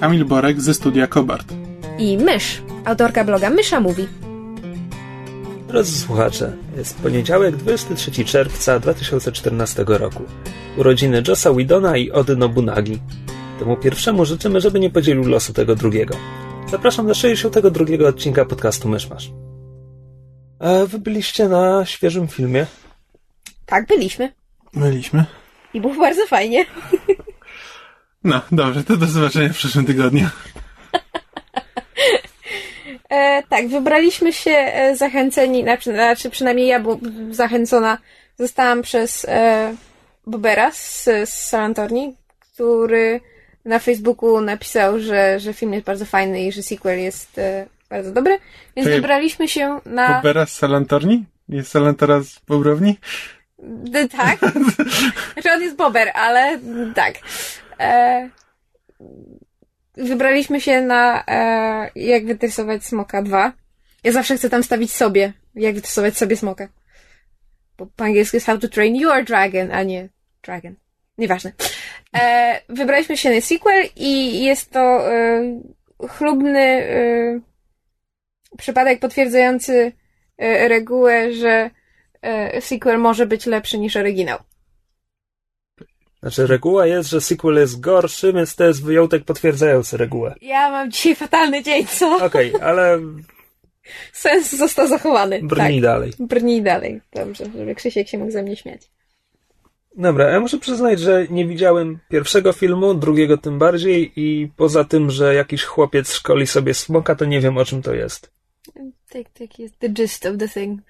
Kamil Borek ze studia Kobart. i Mysz, autorka bloga Mysza Mówi. Drodzy słuchacze, jest poniedziałek 23 czerwca 2014 roku. Urodziny Jossa Widona i Ody Nobunagi. Temu pierwszemu życzymy, żeby nie podzielił losu tego drugiego. Zapraszam do 62 odcinka podcastu Myszmasz. A wy byliście na świeżym filmie? Tak, byliśmy. Byliśmy. I było bardzo fajnie. No, dobrze, to do zobaczenia w przyszłym tygodniu. E, tak, wybraliśmy się e, zachęceni, znaczy, znaczy przynajmniej ja, bo zachęcona zostałam przez e, Bobera z, z Salantorni, który na Facebooku napisał, że, że film jest bardzo fajny i że sequel jest e, bardzo dobry, więc Czekaj, wybraliśmy się na... Bobera z Salantorni? Jest Salantora z Bobrowni? D- tak. Znaczy on jest bober, ale tak. E, wybraliśmy się na e, jak wytrysować smoka 2. Ja zawsze chcę tam stawić sobie, jak wytrysować sobie smoka. Bo po angielsku jest how to train your dragon, a nie dragon. Nieważne. E, wybraliśmy się na sequel i jest to e, chlubny e, przypadek potwierdzający e, regułę, że e, sequel może być lepszy niż oryginał. Znaczy, reguła jest, że sequel jest gorszy, więc to jest wyjątek potwierdzający regułę. Ja mam dzisiaj fatalny dzień, co? Okej, ale Sens został zachowany. brnij tak. dalej. Brnij dalej. Dobrze, żeby Krzysiek się mógł ze mnie śmiać. Dobra, ja muszę przyznać, że nie widziałem pierwszego filmu, drugiego tym bardziej i poza tym, że jakiś chłopiec szkoli sobie smoka, to nie wiem o czym to jest. Tak, tak jest the gist of the thing.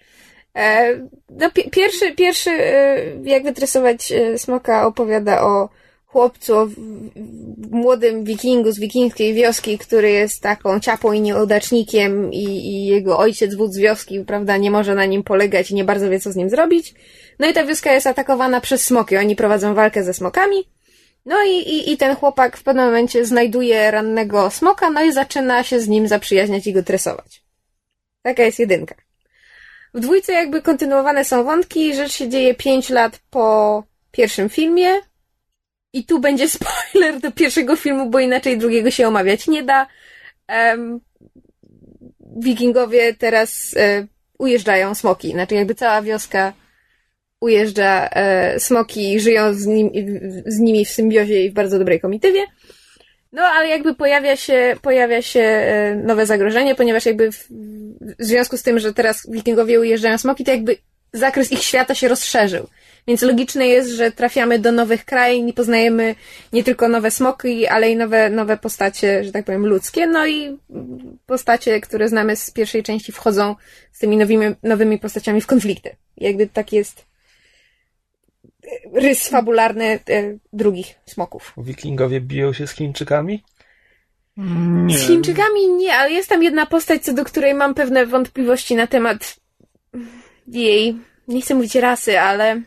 E, no, pi- pierwszy, pierwszy, e, jak wytresować e, smoka, opowiada o chłopcu, o młodym wikingu z wikingskiej wioski, który jest taką ciapą i nieudacznikiem i, i jego ojciec, wódz wioski, prawda, nie może na nim polegać i nie bardzo wie, co z nim zrobić. No i ta wioska jest atakowana przez smoki. Oni prowadzą walkę ze smokami. No i, i, i ten chłopak w pewnym momencie znajduje rannego smoka, no i zaczyna się z nim zaprzyjaźniać i go tresować. Taka jest jedynka. W dwójce jakby kontynuowane są wątki, rzecz się dzieje 5 lat po pierwszym filmie. I tu będzie spoiler do pierwszego filmu, bo inaczej drugiego się omawiać nie da. Em, wikingowie teraz e, ujeżdżają smoki. Znaczy jakby cała wioska ujeżdża e, smoki i żyją z, nim, z nimi w symbiozie i w bardzo dobrej komitywie. No, ale jakby pojawia się, pojawia się e, nowe zagrożenie, ponieważ jakby w, w związku z tym, że teraz wikingowie ujeżdżają smoki, to jakby zakres ich świata się rozszerzył. Więc logiczne jest, że trafiamy do nowych krain i poznajemy nie tylko nowe smoki, ale i nowe, nowe postacie, że tak powiem, ludzkie. No i postacie, które znamy z pierwszej części, wchodzą z tymi nowymi, nowymi postaciami w konflikty. Jakby tak jest rys fabularny e, drugich smoków. Wikingowie biją się z Chińczykami? Nie. Z Chińczykami nie, ale jest tam jedna postać, co do której mam pewne wątpliwości na temat jej, nie chcę mówić rasy, ale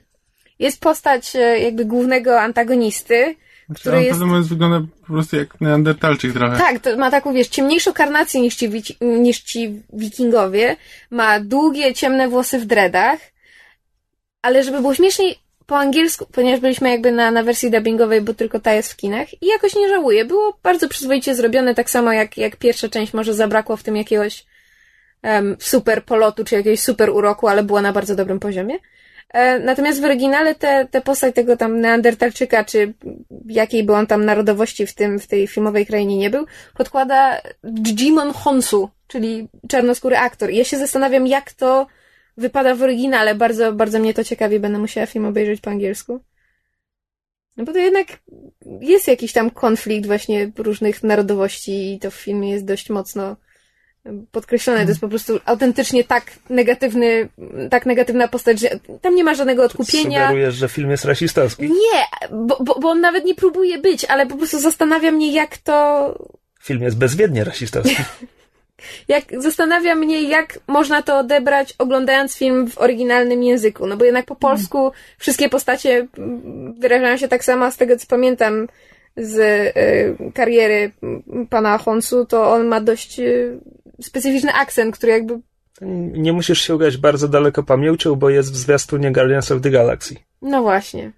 jest postać e, jakby głównego antagonisty, Znaczy, który on jest- wygląda po prostu jak neandertalczyk trochę. Tak, to ma taką, wiesz, ciemniejszą karnację niż ci, niż ci wikingowie. Ma długie, ciemne włosy w dreadach. Ale żeby było śmieszniej po angielsku, ponieważ byliśmy jakby na, na wersji dubbingowej, bo tylko ta jest w kinach i jakoś nie żałuję. Było bardzo przyzwoicie zrobione, tak samo jak, jak pierwsza część, może zabrakło w tym jakiegoś em, super polotu, czy jakiegoś super uroku, ale była na bardzo dobrym poziomie. E, Natomiast w oryginale te, te postać tego tam Neandertalczyka, czy jakiej by on tam narodowości w tym, w tej filmowej krainie nie był, podkłada Jimon Honsu, czyli czarnoskóry aktor. I ja się zastanawiam, jak to wypada w oryginale. Bardzo, bardzo mnie to ciekawi, będę musiała film obejrzeć po angielsku. No bo to jednak jest jakiś tam konflikt właśnie różnych narodowości i to w filmie jest dość mocno podkreślone. To jest po prostu autentycznie tak negatywny, tak negatywna postać, że tam nie ma żadnego odkupienia. Sugerujesz, że film jest rasistowski? Nie, bo, bo, bo on nawet nie próbuje być, ale po prostu zastanawia mnie, jak to Film jest bezwiednie rasistowski. jak zastanawia mnie, jak można to odebrać, oglądając film w oryginalnym języku. No bo jednak po polsku wszystkie postacie mm, wyrażają się tak samo, z tego co pamiętam z y, kariery mm, pana Honsu, to on ma dość y, specyficzny akcent, który jakby. Nie musisz się ugać bardzo daleko pamięcią, bo jest w zwiastunie Guardians of the Galaxy. No właśnie.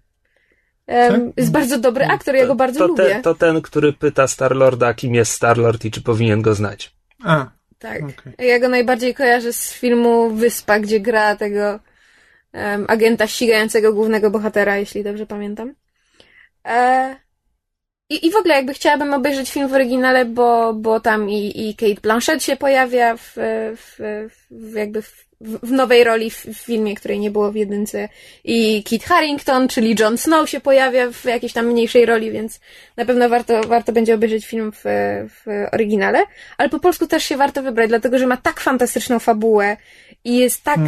Um, jest bardzo dobry aktor, ja go bardzo to, lubię. Te, to ten, który pyta Starlorda, kim jest Starlord i czy powinien go znać. A, Tak. Okej. Ja go najbardziej kojarzę z filmu Wyspa, gdzie gra tego em, agenta ścigającego głównego bohatera, jeśli dobrze pamiętam. E, i, I w ogóle jakby chciałabym obejrzeć film w oryginale, bo, bo tam i, i Kate Blanchett się pojawia w, w, w jakby w, w nowej roli w, w filmie, której nie było w jedynce. I Kit Harington, czyli Jon Snow się pojawia w jakiejś tam mniejszej roli, więc na pewno warto, warto będzie obejrzeć film w, w oryginale. Ale po polsku też się warto wybrać, dlatego że ma tak fantastyczną fabułę i jest tak,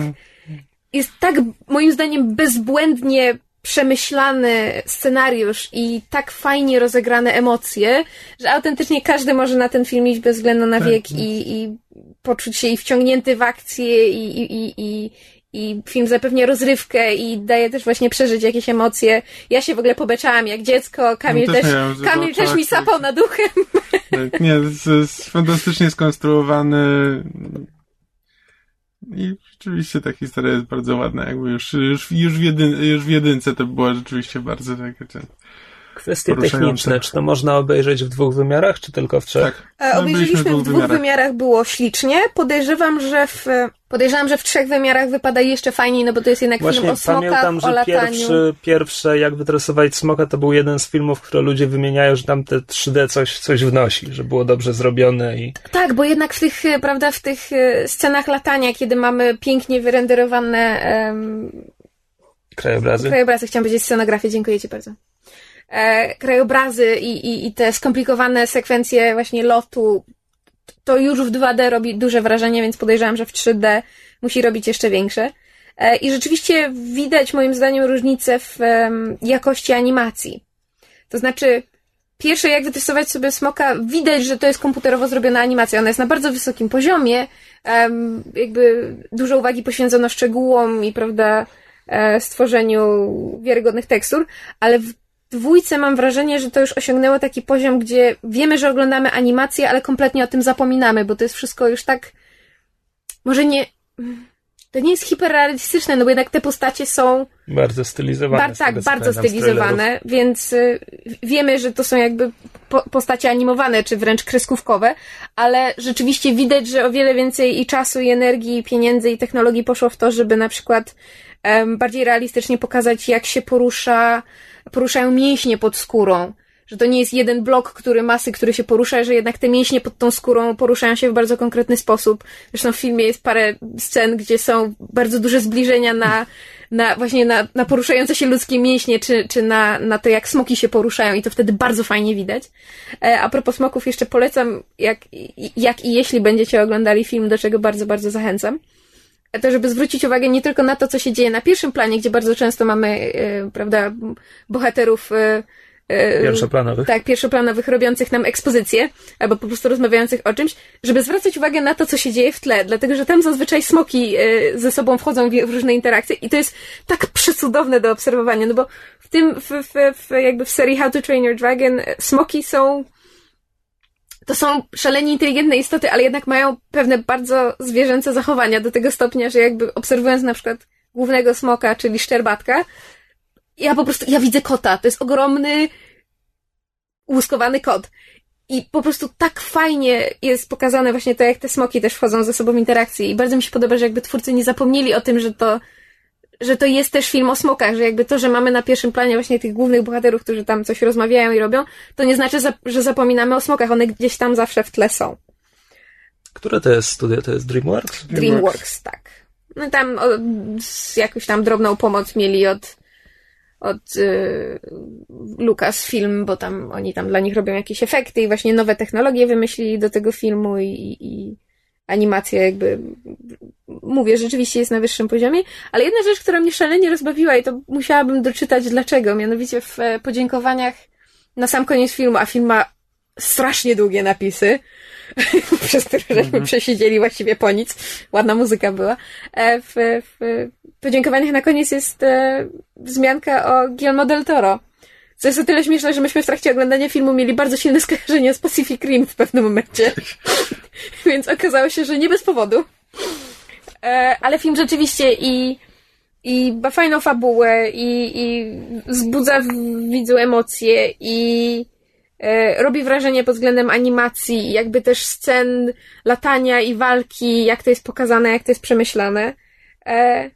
jest tak moim zdaniem bezbłędnie przemyślany scenariusz i tak fajnie rozegrane emocje, że autentycznie każdy może na ten film iść bez względu na Tak, wiek tak. i, i poczuć się i wciągnięty w akcję i, i, i, i, i film zapewnia rozrywkę i daje też właśnie przeżyć jakieś emocje. Ja się w ogóle pobeczałam jak dziecko, Kamil No też też, miałem, Kamil to też mi tak, sapał tak. nad uchem. Tak, nie, jest, jest fantastycznie skonstruowany i rzeczywiście ta historia jest bardzo ładna, jakby już, już, już, w, jedyn, już w jedynce to była rzeczywiście bardzo taka Kwestie techniczne, czy to można obejrzeć w dwóch wymiarach, czy tylko w trzech? tak. E, No, Obejrzeliśmy w dwóch wymiarach. było ślicznie. Podejrzewam, że w, podejrzewam, że w trzech wymiarach wypada jeszcze fajniej, no bo to jest jednak film Właśnie o smokach, pamiętam, o że lataniu. pierwszy, pierwsze Jak wytresować smoka to był jeden z filmów, które ludzie wymieniają, że tam te 3D coś, coś wnosi, że było dobrze zrobione i Tak, bo jednak w tych, e, prawda, w tych e, scenach latania, kiedy mamy pięknie wyrenderowane em, krajobrazy. krajobrazy, chciałam powiedzieć scenografię, dziękuję Ci bardzo. E, krajobrazy i, i, i te skomplikowane sekwencje właśnie lotu, to już w 2D robi duże wrażenie, więc podejrzewam, że w 3D musi robić jeszcze większe. E, I rzeczywiście widać moim zdaniem różnicę w jakości animacji. To znaczy, pierwsze jak wytestować sobie smoka, widać, że to jest komputerowo zrobiona animacja. Ona jest na bardzo wysokim poziomie, jakby dużo uwagi poświęcono szczegółom i, prawda, e, stworzeniu wiarygodnych tekstur, ale w dwójce mam wrażenie, że to już osiągnęło taki poziom, gdzie wiemy, że oglądamy animację, ale kompletnie o tym zapominamy, bo to jest wszystko już tak, może nie, to nie jest hiperrealistyczne, no bo jednak te postacie są Bardzo stylizowane. Bar- tak, bardzo stylizowane, więc y, wiemy, że to są jakby po- postacie animowane, czy wręcz kreskówkowe, ale rzeczywiście widać, że o wiele więcej i czasu, i energii, i pieniędzy, i technologii poszło w to, żeby na przykład em, bardziej realistycznie pokazać, jak się porusza, poruszają mięśnie pod skórą. Że to nie jest jeden blok, który masy, który się porusza, że jednak te mięśnie pod tą skórą poruszają się w bardzo konkretny sposób. Zresztą w filmie jest parę scen, gdzie są bardzo duże zbliżenia na, na właśnie na, na poruszające się ludzkie mięśnie, czy, czy na, na to, jak smoki się poruszają i to wtedy bardzo fajnie widać. E, a propos smoków, jeszcze polecam, jak, jak i jeśli będziecie oglądali film, do czego bardzo, bardzo zachęcam. To, żeby zwrócić uwagę nie tylko na to, co się dzieje na pierwszym planie, gdzie bardzo często mamy, e, prawda, bohaterów e, e, Pierwszoplanowych. tak, pierwszoplanowych, robiących nam ekspozycję, albo po prostu rozmawiających o czymś, żeby zwracać uwagę na to, co się dzieje w tle, dlatego że tam zazwyczaj smoki ze sobą wchodzą w różne interakcje i to jest tak przecudowne do obserwowania, no bo w tym, w, w, w, jakby w serii How to Train Your Dragon smoki są to są szalenie inteligentne istoty, ale jednak mają pewne bardzo zwierzęce zachowania do tego stopnia, że jakby obserwując na przykład głównego smoka, czyli szczerbatka, ja po prostu, ja widzę kota. To jest ogromny, łuskowany kot. I po prostu tak fajnie jest pokazane właśnie to, jak te smoki też wchodzą ze sobą w interakcję. I bardzo mi się podoba, że jakby twórcy nie zapomnieli o tym, że to, że to jest też film o smokach, że jakby to, że mamy na pierwszym planie właśnie tych głównych bohaterów, którzy tam coś rozmawiają i robią, to nie znaczy, że zapominamy o smokach. One gdzieś tam zawsze w tle są. Które to jest studio? To jest DreamWorks? DreamWorks, tak. No tam o, jakąś tam drobną pomoc mieli od od y, Lucasfilm, bo tam oni tam dla nich robią jakieś efekty i właśnie nowe technologie wymyślili do tego filmu i, i, i animacja jakby mówię, rzeczywiście jest na wyższym poziomie, ale jedna rzecz, która mnie szalenie rozbawiła i to musiałabym doczytać dlaczego, mianowicie w e, podziękowaniach na sam koniec filmu, a film ma strasznie długie napisy, przez które żeśmy Mhm. przesiedzieli właściwie po nic. Ładna muzyka była. E, w, w podziękowaniach na koniec jest e, wzmianka o Guillermo del Toro. Co jest o tyle śmieszne, że myśmy w trakcie oglądania filmu mieli bardzo silne skojarzenia z Pacific Rim w pewnym momencie. Więc okazało się, że nie bez powodu. E, ale film rzeczywiście i, i ma fajną fabułę i, i wzbudza w widzu emocje i e, robi wrażenie pod względem animacji, jakby też scen latania i walki, jak to jest pokazane, jak to jest przemyślane. E,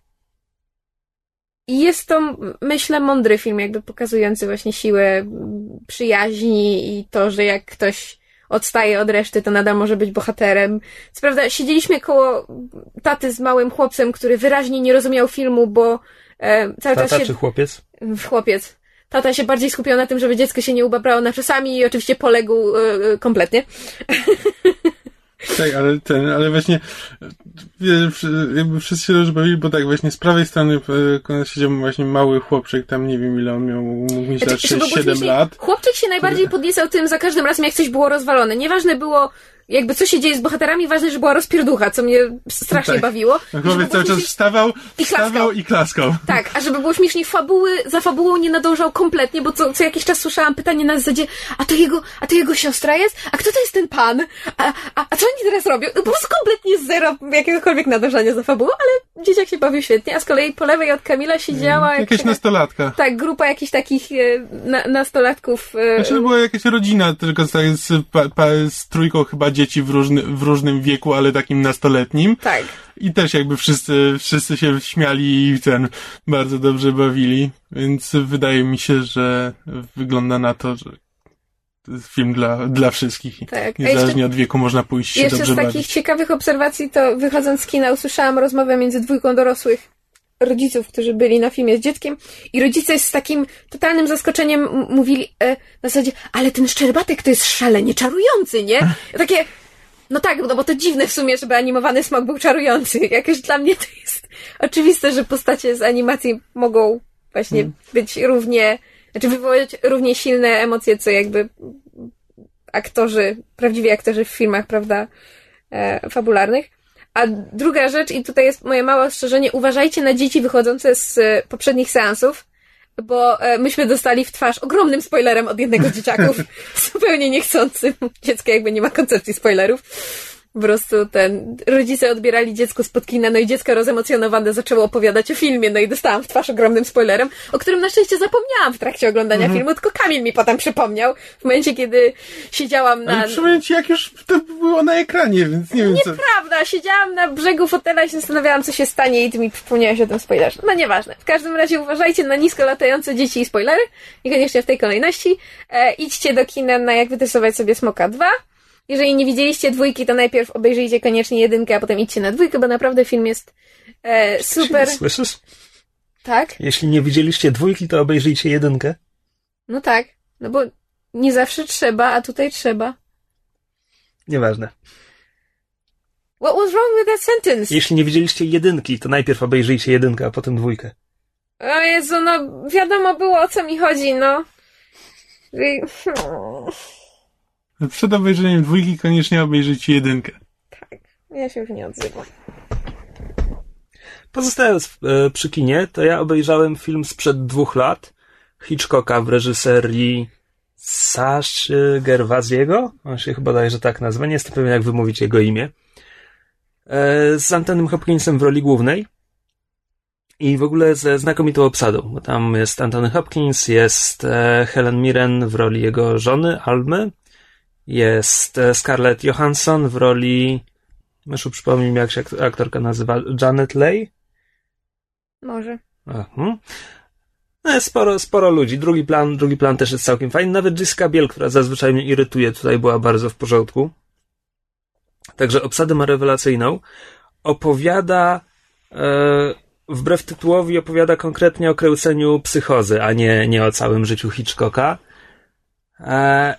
i jest to, myślę, mądry film, jakby pokazujący właśnie siłę przyjaźni i to, że jak ktoś odstaje od reszty, to nadal może być bohaterem. Co prawda, siedzieliśmy koło taty z małym chłopcem, który wyraźnie nie rozumiał filmu, bo e, cały Tata czas się... czy chłopiec? Chłopiec. Tata się bardziej skupiał na tym, żeby dziecko się nie ubabrało na czasami i oczywiście poległ e, e, kompletnie. Tak, ale ten, ale właśnie jakby wszyscy się dobrze bawili, bo tak właśnie z prawej strony e, siedział właśnie mały chłopczyk, tam nie wiem ile on miał, mógł mieć lat żeby było 6-7 śmieszniej, lat. Chłopczyk się najbardziej podniecał tym za każdym razem, jak coś było rozwalone. Nieważne było, jakby co się dzieje z bohaterami, ważne, że była rozpierducha, co mnie strasznie Tak. bawiło. Było cały czas wstawał, I wstawał i klaskał. Tak, a żeby było śmieszniej, fabuły, za fabułą nie nadążał kompletnie, bo co, co jakiś czas słyszałam pytanie na zasadzie, a to jego, a to jego siostra jest? A kto to jest ten pan? A, a, a co oni teraz robią? No, po prostu kompletnie zero jakiegokolwiek nadążania za fabułą, ale dzieciak się bawił świetnie, a z kolei po lewej od Kamila siedziała Jakaś jakaś, nastolatka. tak, grupa jakichś takich e, na, nastolatków. e, Znaczy to była jakaś rodzina, tylko z, z, z trójką chyba dzieci w, różny, w różnym wieku, ale takim nastoletnim. Tak. I też jakby wszyscy, wszyscy się śmiali i ten bardzo dobrze bawili, więc wydaje mi się, że wygląda na to, że to jest film dla, dla wszystkich. Tak. Niezależnie jeszcze- od wieku można pójść się Jeszcze z takich bawić. ciekawych obserwacji, to wychodząc z kina usłyszałam rozmowę między dwójką dorosłych rodziców, którzy byli na filmie z dzieckiem i rodzice z takim totalnym zaskoczeniem mówili e, na zasadzie, ale ten Szczerbatek to jest szalenie czarujący, nie? Takie, no tak, no bo to dziwne w sumie, żeby animowany smok był czarujący. Jakoś dla mnie to jest oczywiste, że postacie z animacji mogą właśnie być równie, znaczy wywołać równie silne emocje, co jakby aktorzy, prawdziwi aktorzy w filmach, prawda, e, fabularnych. A druga rzecz, i tutaj jest moje małe ostrzeżenie, uważajcie na dzieci wychodzące z e, poprzednich seansów, bo e, myśmy dostali w twarz ogromnym spoilerem od jednego z dzieciaków, zupełnie niechcącym. Dziecko jakby nie ma koncepcji spoilerów. Po prostu ten, rodzice odbierali dziecko spod kina, no i dziecko rozemocjonowane zaczęło opowiadać o filmie, no i dostałam w twarz ogromnym spoilerem, o którym na szczęście zapomniałam w trakcie oglądania filmu, tylko Kamil mi potem przypomniał, w momencie, kiedy siedziałam na... Ale przypomnę ci, jak już to było na ekranie, więc nie wiem co. Prawda, siedziałam na brzegu fotela i się zastanawiałam, co się stanie i ty mi przypomniałeś o tym spoilerze. No nieważne. W każdym razie uważajcie na nisko latające dzieci i spoilery. Niekoniecznie w tej kolejności. E, idźcie do kina na jak wytestować sobie Smoka 2. Jeżeli nie widzieliście dwójki, to najpierw obejrzyjcie koniecznie jedynkę, a potem idźcie na dwójkę, bo naprawdę film jest e, super. Słyszysz? Tak? Jeśli nie widzieliście dwójki, to obejrzyjcie jedynkę. No tak. No bo nie zawsze trzeba, a tutaj trzeba. Nieważne. What was wrong with that sentence? Jeśli nie widzieliście jedynki, to najpierw obejrzyjcie jedynkę, a potem dwójkę. O Jezu, no wiadomo było o co mi chodzi, no. Przed obejrzeniem dwójki koniecznie obejrzyjcie jedynkę. Ja się już nie odzywam. Pozostając w- e, przy kinie, to ja obejrzałem film sprzed dwóch lat Hitchcocka w reżyserii Saszy Gerwaziego. On się chyba daje, że tak nazywa. Nie jestem pewien, jak wymówić jego imię. E, Z Antonym Hopkinsem w roli głównej. I w ogóle ze znakomitą obsadą, bo tam jest Antony Hopkins, jest e, Helen Mirren w roli jego żony, Almy, jest e, Scarlett Johansson w roli, Myszu przypomnij mi, jak się ak- aktorka nazywa, Janet Leigh? Może. Mhm. No jest sporo, sporo ludzi. Drugi plan, drugi plan też jest całkiem fajny. Nawet Jessica Biel, która zazwyczaj mnie irytuje, tutaj była bardzo w porządku. Także obsadę ma rewelacyjną. Opowiada, e, wbrew tytułowi, opowiada konkretnie o kręceniu psychozy, a nie, nie o całym życiu Hitchcocka. E,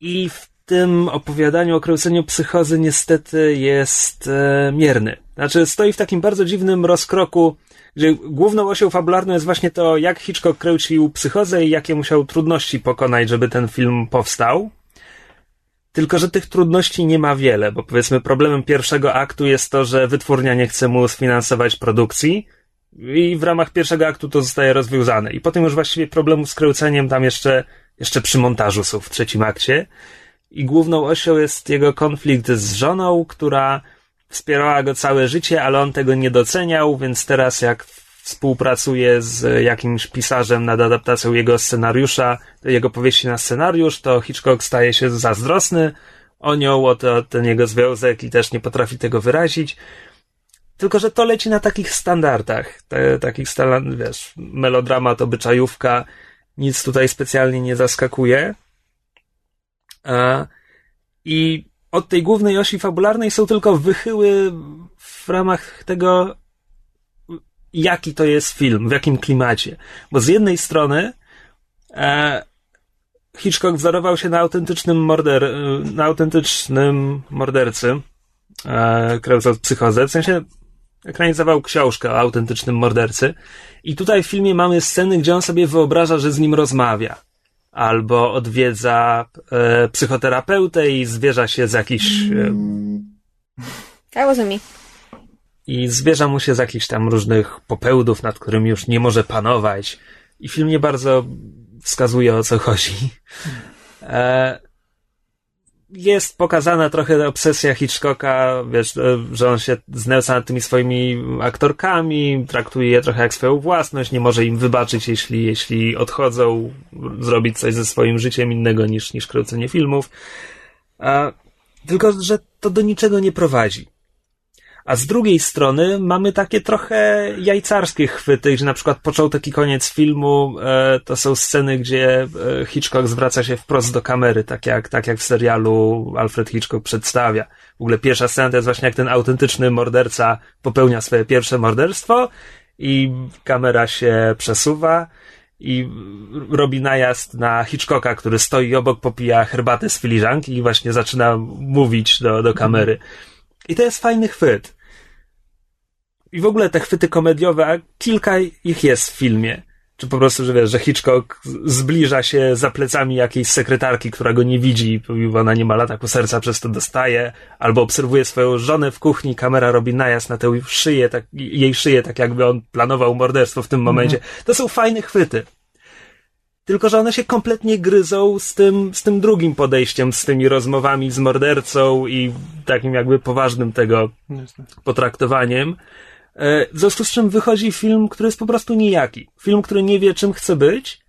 I w tym opowiadaniu o kręceniu psychozy niestety jest e, mierny. Znaczy, stoi w takim bardzo dziwnym rozkroku, gdzie główną osią fabularną jest właśnie to, jak Hitchcock kręcił psychozę i jakie musiał trudności pokonać, żeby ten film powstał. Tylko, że tych trudności nie ma wiele, bo powiedzmy problemem pierwszego aktu jest to, że wytwórnia nie chce mu sfinansować produkcji i w ramach pierwszego aktu to zostaje rozwiązane. I potem już właściwie problemu z kręceniem tam jeszcze, jeszcze przy montażu są w trzecim akcie. I główną osią jest jego konflikt z żoną, która wspierała go całe życie, ale on tego nie doceniał, więc teraz jak współpracuje z jakimś pisarzem nad adaptacją jego scenariusza, jego powieści na scenariusz, to Hitchcock staje się zazdrosny o nią, o, to, o ten jego związek i też nie potrafi tego wyrazić. Tylko, że to leci na takich standardach, te, takich, wiesz, melodramat, obyczajówka, nic tutaj specjalnie nie zaskakuje. I od tej głównej osi fabularnej są tylko wychyły w ramach tego, jaki to jest film, w jakim klimacie. Bo z jednej strony e, Hitchcock wzorował się na autentycznym morder, na autentycznym mordercy, e, Kreusa psychozę, w sensie ekranizował książkę o autentycznym mordercy i tutaj w filmie mamy sceny, gdzie on sobie wyobraża, że z nim rozmawia albo odwiedza e, psychoterapeutę i zwierza się z jakichś e, That wasn't me i zwierza mu się z jakichś tam różnych popełdów, nad którymi już nie może panować. I film nie bardzo wskazuje o co chodzi. E, jest pokazana trochę obsesja Hitchcocka, wiesz, e, że on się znęca nad tymi swoimi aktorkami, traktuje je trochę jak swoją własność, nie może im wybaczyć, jeśli, jeśli odchodzą, zrobić coś ze swoim życiem innego niż, niż kręcenie filmów. A, tylko, że to do niczego nie prowadzi. A z drugiej strony mamy takie trochę jajcarskie chwyty, gdzie na przykład początek i koniec filmu e, to są sceny, gdzie e, Hitchcock zwraca się wprost do kamery, tak jak, tak jak w serialu Alfred Hitchcock przedstawia. W ogóle pierwsza scena to jest właśnie jak ten autentyczny morderca popełnia swoje pierwsze morderstwo i kamera się przesuwa i robi najazd na Hitchcocka, który stoi obok, popija herbatę z filiżanki i właśnie zaczyna mówić do, do kamery. I to jest fajny chwyt. I w ogóle te chwyty komediowe, kilka ich jest w filmie. Czy po prostu, że wiesz, że Hitchcock zbliża się za plecami jakiejś sekretarki, która go nie widzi, bo ona nie ma lataku serca, przez to dostaje, albo obserwuje swoją żonę w kuchni, kamera robi najazd na tę szyję, tak, jej szyję, tak jakby on planował morderstwo w tym momencie. Mm -hmm. To są fajne chwyty. Tylko, że one się kompletnie gryzą z tym, z tym drugim podejściem, z tymi rozmowami z mordercą i takim jakby poważnym tego potraktowaniem. E, w związku z czym wychodzi film, który jest po prostu nijaki. Film, który nie wie, czym chce być,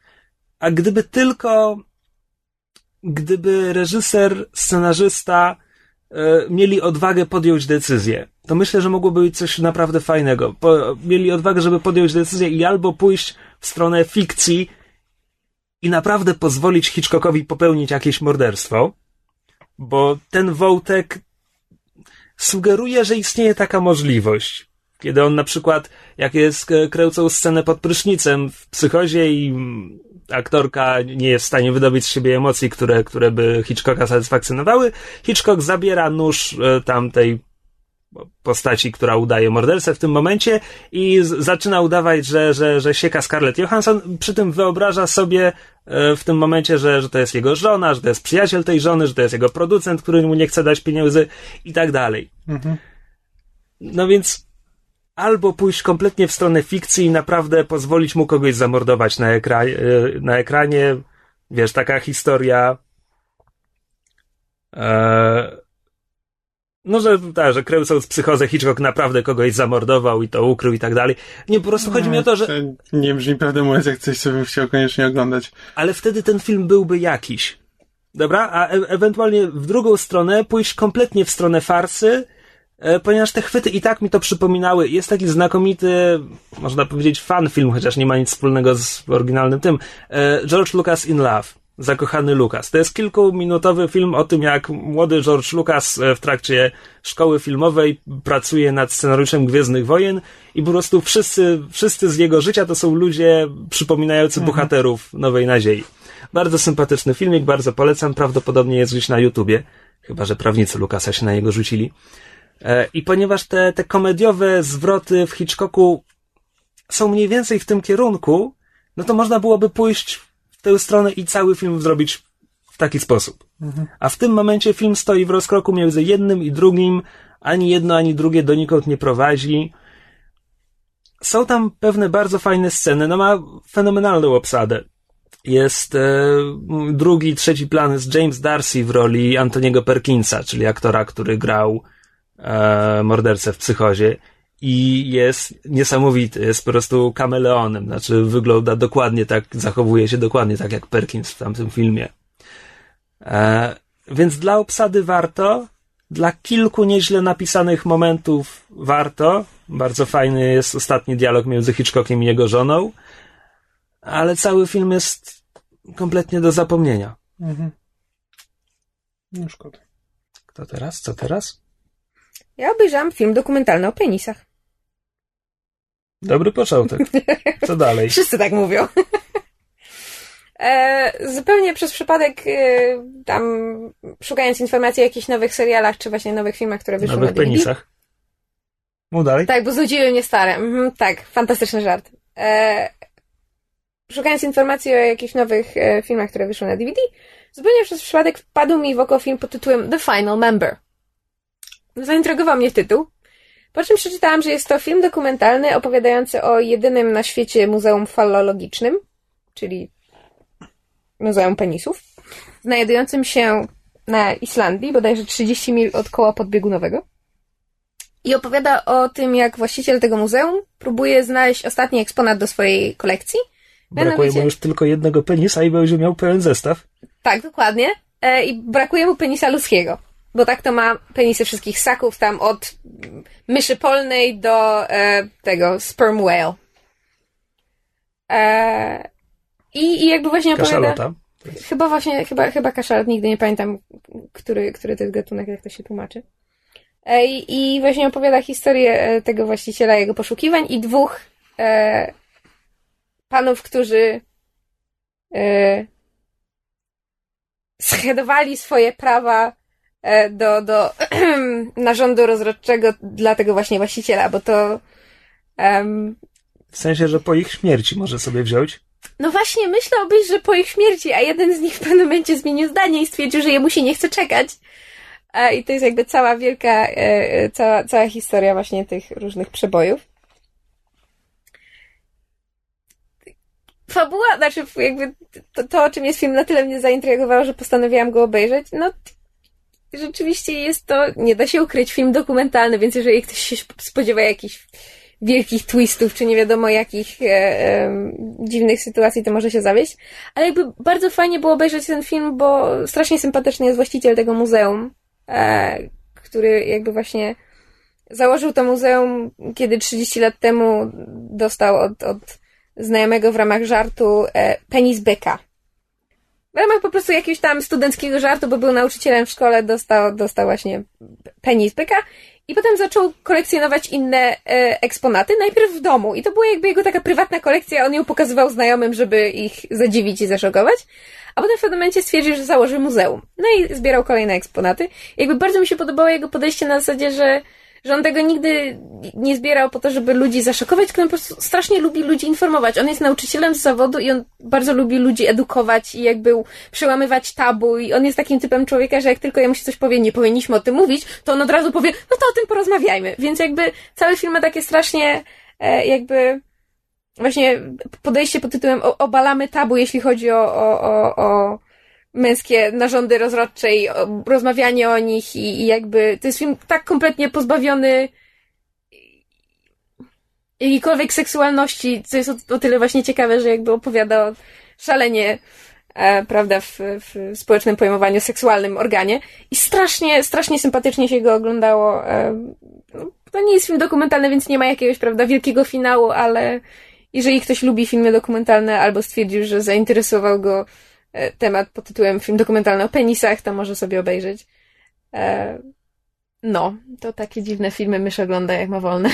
a gdyby tylko, gdyby reżyser, scenarzysta e, mieli odwagę podjąć decyzję, to myślę, że mogłoby być coś naprawdę fajnego. Mieli odwagę, żeby podjąć decyzję i albo pójść w stronę fikcji i naprawdę pozwolić Hitchcockowi popełnić jakieś morderstwo, bo ten wątek sugeruje, że istnieje taka możliwość. Kiedy on na przykład, jak jest kręcą scenę pod prysznicem w psychozie i aktorka nie jest w stanie wydobyć z siebie emocji, które, które by Hitchcocka satysfakcjonowały, Hitchcock zabiera nóż e, tamtej postaci, która udaje mordercę w tym momencie i zaczyna udawać, że, że, że sieka Scarlett Johansson, przy tym wyobraża sobie e, w tym momencie, że, że to jest jego żona, że to jest przyjaciel tej żony, że to jest jego producent, który mu nie chce dać pieniędzy i tak dalej. Mhm. No więc albo pójść kompletnie w stronę fikcji i naprawdę pozwolić mu kogoś zamordować na, ekra e, na ekranie. Wiesz, taka historia. E, no, że tak, że kręcąc psychozę Hitchcock naprawdę kogoś zamordował i to ukrył i tak dalej. Nie, po prostu chodzi mi o to, że... To nie brzmi prawdę mówiąc jak coś, co bym chciał koniecznie oglądać. Ale wtedy ten film byłby jakiś. Dobra? A e ewentualnie w drugą stronę pójść kompletnie w stronę farsy, ponieważ te chwyty i tak mi to przypominały. Jest taki znakomity, można powiedzieć, fan film, chociaż nie ma nic wspólnego z oryginalnym tym. E, George Lucas in Love. Zakochany Lucas. To jest kilkuminutowy film o tym, jak młody George Lucas e, w trakcie szkoły filmowej pracuje nad scenariuszem Gwiezdnych Wojen i po prostu wszyscy, wszyscy z jego życia to są ludzie przypominający mhm. bohaterów Nowej Nadziei. Bardzo sympatyczny filmik, bardzo polecam. Prawdopodobnie jest gdzieś na YouTubie. Chyba, że prawnicy Lucasa się na niego rzucili. E, I ponieważ te, te komediowe zwroty w Hitchcocku są mniej więcej w tym kierunku, no to można byłoby pójść w tę stronę i cały film zrobić w taki sposób. A w tym momencie film stoi w rozkroku między jednym i drugim, ani jedno, ani drugie donikąd nie prowadzi. Są tam pewne bardzo fajne sceny, no ma fenomenalną obsadę. Jest e, drugi, trzeci plan jest James Darcy w roli Antoniego Perkinsa, czyli aktora, który grał e, mordercę w psychozie i jest niesamowity, jest po prostu kameleonem, znaczy wygląda dokładnie tak, zachowuje się dokładnie tak jak Perkins w tamtym filmie. E, więc dla obsady warto, dla kilku nieźle napisanych momentów warto. Bardzo fajny jest ostatni dialog między Hitchcockiem i jego żoną, ale cały film jest kompletnie do zapomnienia. Mhm. No szkoda. Kto teraz? Co teraz? Ja obejrzałam film dokumentalny o penisach. Dobry początek. Co dalej? Wszyscy tak mówią. E, zupełnie przez przypadek e, tam szukając informacji o jakichś nowych serialach, czy właśnie nowych filmach, które wyszły Nowych na DVD. penisach. Mów dalej. Tak, bo znudziły mnie stare. Mhm, tak, fantastyczny żart. E, szukając informacji o jakichś nowych e, filmach, które wyszły na DVD, zupełnie przez przypadek wpadł mi w oko film pod tytułem The Final Member. Zaintrygował mnie tytuł. Po czym przeczytałam, że jest to film dokumentalny opowiadający o jedynym na świecie muzeum fallologicznym, czyli Muzeum Penisów, znajdującym się na Islandii, bodajże 30 mil od koła podbiegunowego. I opowiada o tym, jak właściciel tego muzeum próbuje znaleźć ostatni eksponat do swojej kolekcji. Brakuje mu już tylko jednego penisa i będzie miał pełen zestaw. Tak, dokładnie. E, I brakuje mu penisa ludzkiego. Bo tak to ma penisy wszystkich ssaków, tam od myszy polnej do e, tego sperm whale. E, i, I jakby właśnie opowiada... Kaszalota. Chyba właśnie, chyba, chyba kaszalot, nigdy nie pamiętam, który, który to jest gatunek, jak to się tłumaczy. E, I, i właśnie opowiada historię e, tego właściciela, jego poszukiwań i dwóch e, panów, którzy e, schedowali swoje prawa do, do narządu rozrodczego dla tego właśnie właściciela, bo to em, W sensie, że po ich śmierci może sobie wziąć. no właśnie, myślałbyś, że po ich śmierci, a jeden z nich w pewnym momencie zmienił zdanie i stwierdził, że jemu się nie chce czekać. E, I to jest jakby cała wielka, e, e, cała, cała historia właśnie tych różnych przebojów. Fabuła, znaczy jakby to, to, o czym jest film, na tyle mnie zaintrygowało, że postanowiłam go obejrzeć. No, rzeczywiście jest to, nie da się ukryć, film dokumentalny, więc jeżeli ktoś się spodziewa jakichś wielkich twistów, czy nie wiadomo jakich e, e, dziwnych sytuacji, to może się zawieść. Ale jakby bardzo fajnie było obejrzeć ten film, bo strasznie sympatyczny jest właściciel tego muzeum, e, który jakby właśnie założył to muzeum, kiedy 30 lat temu dostał od, od znajomego w ramach żartu e, penis byka. W ramach po prostu jakiegoś tam studenckiego żartu, bo był nauczycielem w szkole, dostał, dostał właśnie penis byka i potem zaczął kolekcjonować inne e, eksponaty, najpierw w domu. I to była jakby jego taka prywatna kolekcja, on ją pokazywał znajomym, żeby ich zadziwić i zaszokować. A potem w pewnym momencie stwierdził, że założy muzeum. No i zbierał kolejne eksponaty. Jakby bardzo mi się podobało jego podejście na zasadzie, że, że on tego nigdy nie zbierał po to, żeby ludzi zaszokować, tylko on po prostu strasznie lubi ludzi informować. On jest nauczycielem z zawodu i on bardzo lubi ludzi edukować i jakby przełamywać tabu i on jest takim typem człowieka, że jak tylko jemu się coś powie, nie powinniśmy o tym mówić, to on od razu powie, no to o tym porozmawiajmy. Więc jakby cały film ma takie strasznie e, jakby właśnie podejście pod tytułem obalamy tabu, jeśli chodzi o, o, o, o męskie narządy rozrodcze i rozmawianie o nich i, i jakby to jest film tak kompletnie pozbawiony jakiejkolwiek seksualności, co jest o, o tyle właśnie ciekawe, że jakby opowiada o szalenie e, prawda, w, w społecznym pojmowaniu seksualnym organie i strasznie, strasznie sympatycznie się go oglądało. E, no, to nie jest film dokumentalny, więc nie ma jakiegoś, prawda, wielkiego finału, ale jeżeli ktoś lubi filmy dokumentalne albo stwierdził, że zainteresował go temat pod tytułem film dokumentalny o penisach, to może sobie obejrzeć. E, no, to takie dziwne filmy mysz ogląda, jak ma wolne.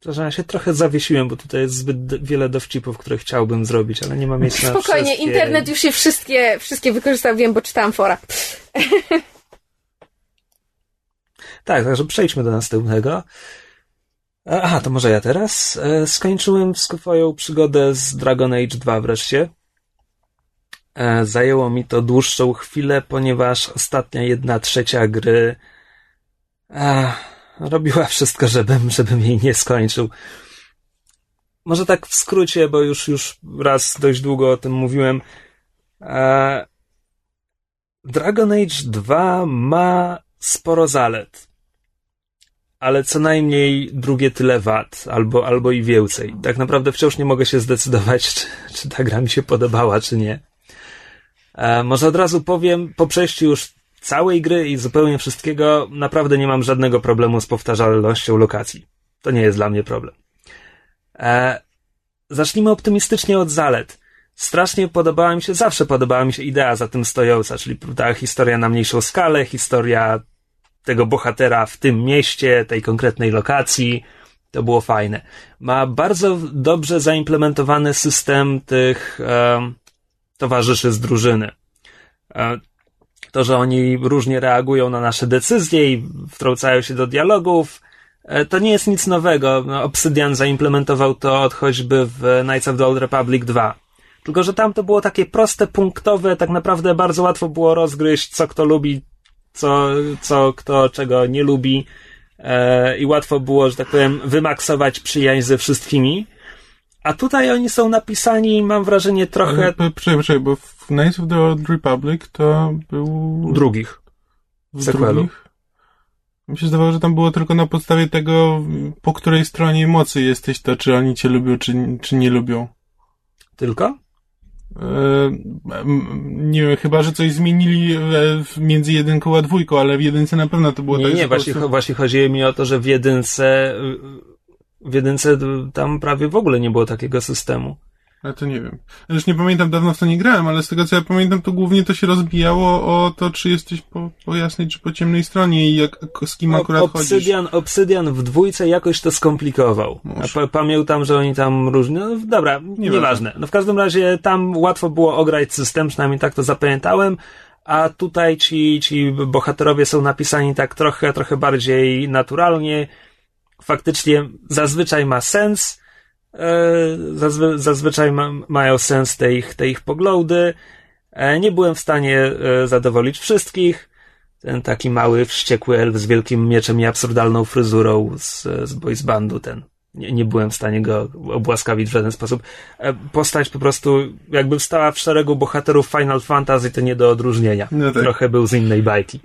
Przepraszam, ja się trochę zawiesiłem, bo tutaj jest zbyt wiele dowcipów, które chciałbym zrobić, ale nie ma miejsca na Spokojnie, wszystkie. internet już się wszystkie, wszystkie wykorzystał, wiem, bo czytałam fora. Tak, także przejdźmy do następnego. E, Aha, to może ja teraz. E, Skończyłem swoją przygodę z Dragon Age 2 wreszcie. E, zajęło mi to dłuższą chwilę, ponieważ ostatnia jedna trzecia gry e, robiła wszystko, żebym, żebym jej nie skończył. Może tak w skrócie, bo już, już raz dość długo o tym mówiłem. E, Dragon Age 2 ma sporo zalet, ale co najmniej drugie tyle wad, albo, albo i więcej. Tak naprawdę wciąż nie mogę się zdecydować, czy, czy ta gra mi się podobała, czy nie. E, może od razu powiem, po przejściu już całej gry i zupełnie wszystkiego, naprawdę nie mam żadnego problemu z powtarzalnością lokacji. To nie jest dla mnie problem. E, zacznijmy optymistycznie od zalet. Strasznie podobała mi się, zawsze podobała mi się idea za tym stojąca, czyli ta historia na mniejszą skalę, historia tego bohatera w tym mieście, tej konkretnej lokacji. To było fajne. Ma bardzo dobrze zaimplementowany system tych towarzyszy z drużyny. E, to, że oni różnie reagują na nasze decyzje i wtrącają się do dialogów, e, to nie jest nic nowego. No, Obsidian zaimplementował to od choćby w Knights of the Old Republic 2. Tylko, że tam to było takie proste, punktowe, tak naprawdę bardzo łatwo było rozgryźć, co kto lubi, co, co kto czego nie lubi. E, I łatwo było, że tak powiem, wymaksować przyjaźń ze wszystkimi. A tutaj oni są napisani, mam wrażenie, trochę. Przejdę, przejdę, bo w Knights of the Old Republic to był. Drugich. W sequelu. drugich? Mi się zdawało, że tam było tylko na podstawie tego, po której stronie mocy jesteś, to czy oni cię lubią, czy, czy nie lubią. Tylko? nie wiem, chyba, że coś zmienili między jedynką a dwójką, ale w jedynce na pewno to było nie, tak. Nie, właśnie, prostu... właśnie chodziło mi o to, że w jedynce w jedynce tam prawie w ogóle nie było takiego systemu. Ja to nie wiem. Już nie pamiętam, dawno w to nie grałem, ale z tego co ja pamiętam, to głównie to się rozbijało o to, czy jesteś po, po jasnej, czy po ciemnej stronie i jak, z kim akurat Obsydian, chodzisz. Obsydian w dwójce jakoś to skomplikował. Ja pamiętam, że oni tam różne, no dobra, nie nieważne. No w każdym razie tam łatwo było ograć system, przynajmniej tak to zapamiętałem, a tutaj ci, ci bohaterowie są napisani tak trochę, trochę bardziej naturalnie, faktycznie zazwyczaj ma sens, e, zazwy, zazwyczaj ma, mają sens te ich, te ich poglądy. E, nie byłem w stanie e, zadowolić wszystkich. Ten taki mały, wściekły elf z wielkim mieczem i absurdalną fryzurą z, z boys bandu, ten. Nie, nie byłem w stanie go obłaskawić w żaden sposób. Postać po prostu jakby wstała w szeregu bohaterów Final Fantasy, to nie do odróżnienia. No tak. Trochę był z innej bajki.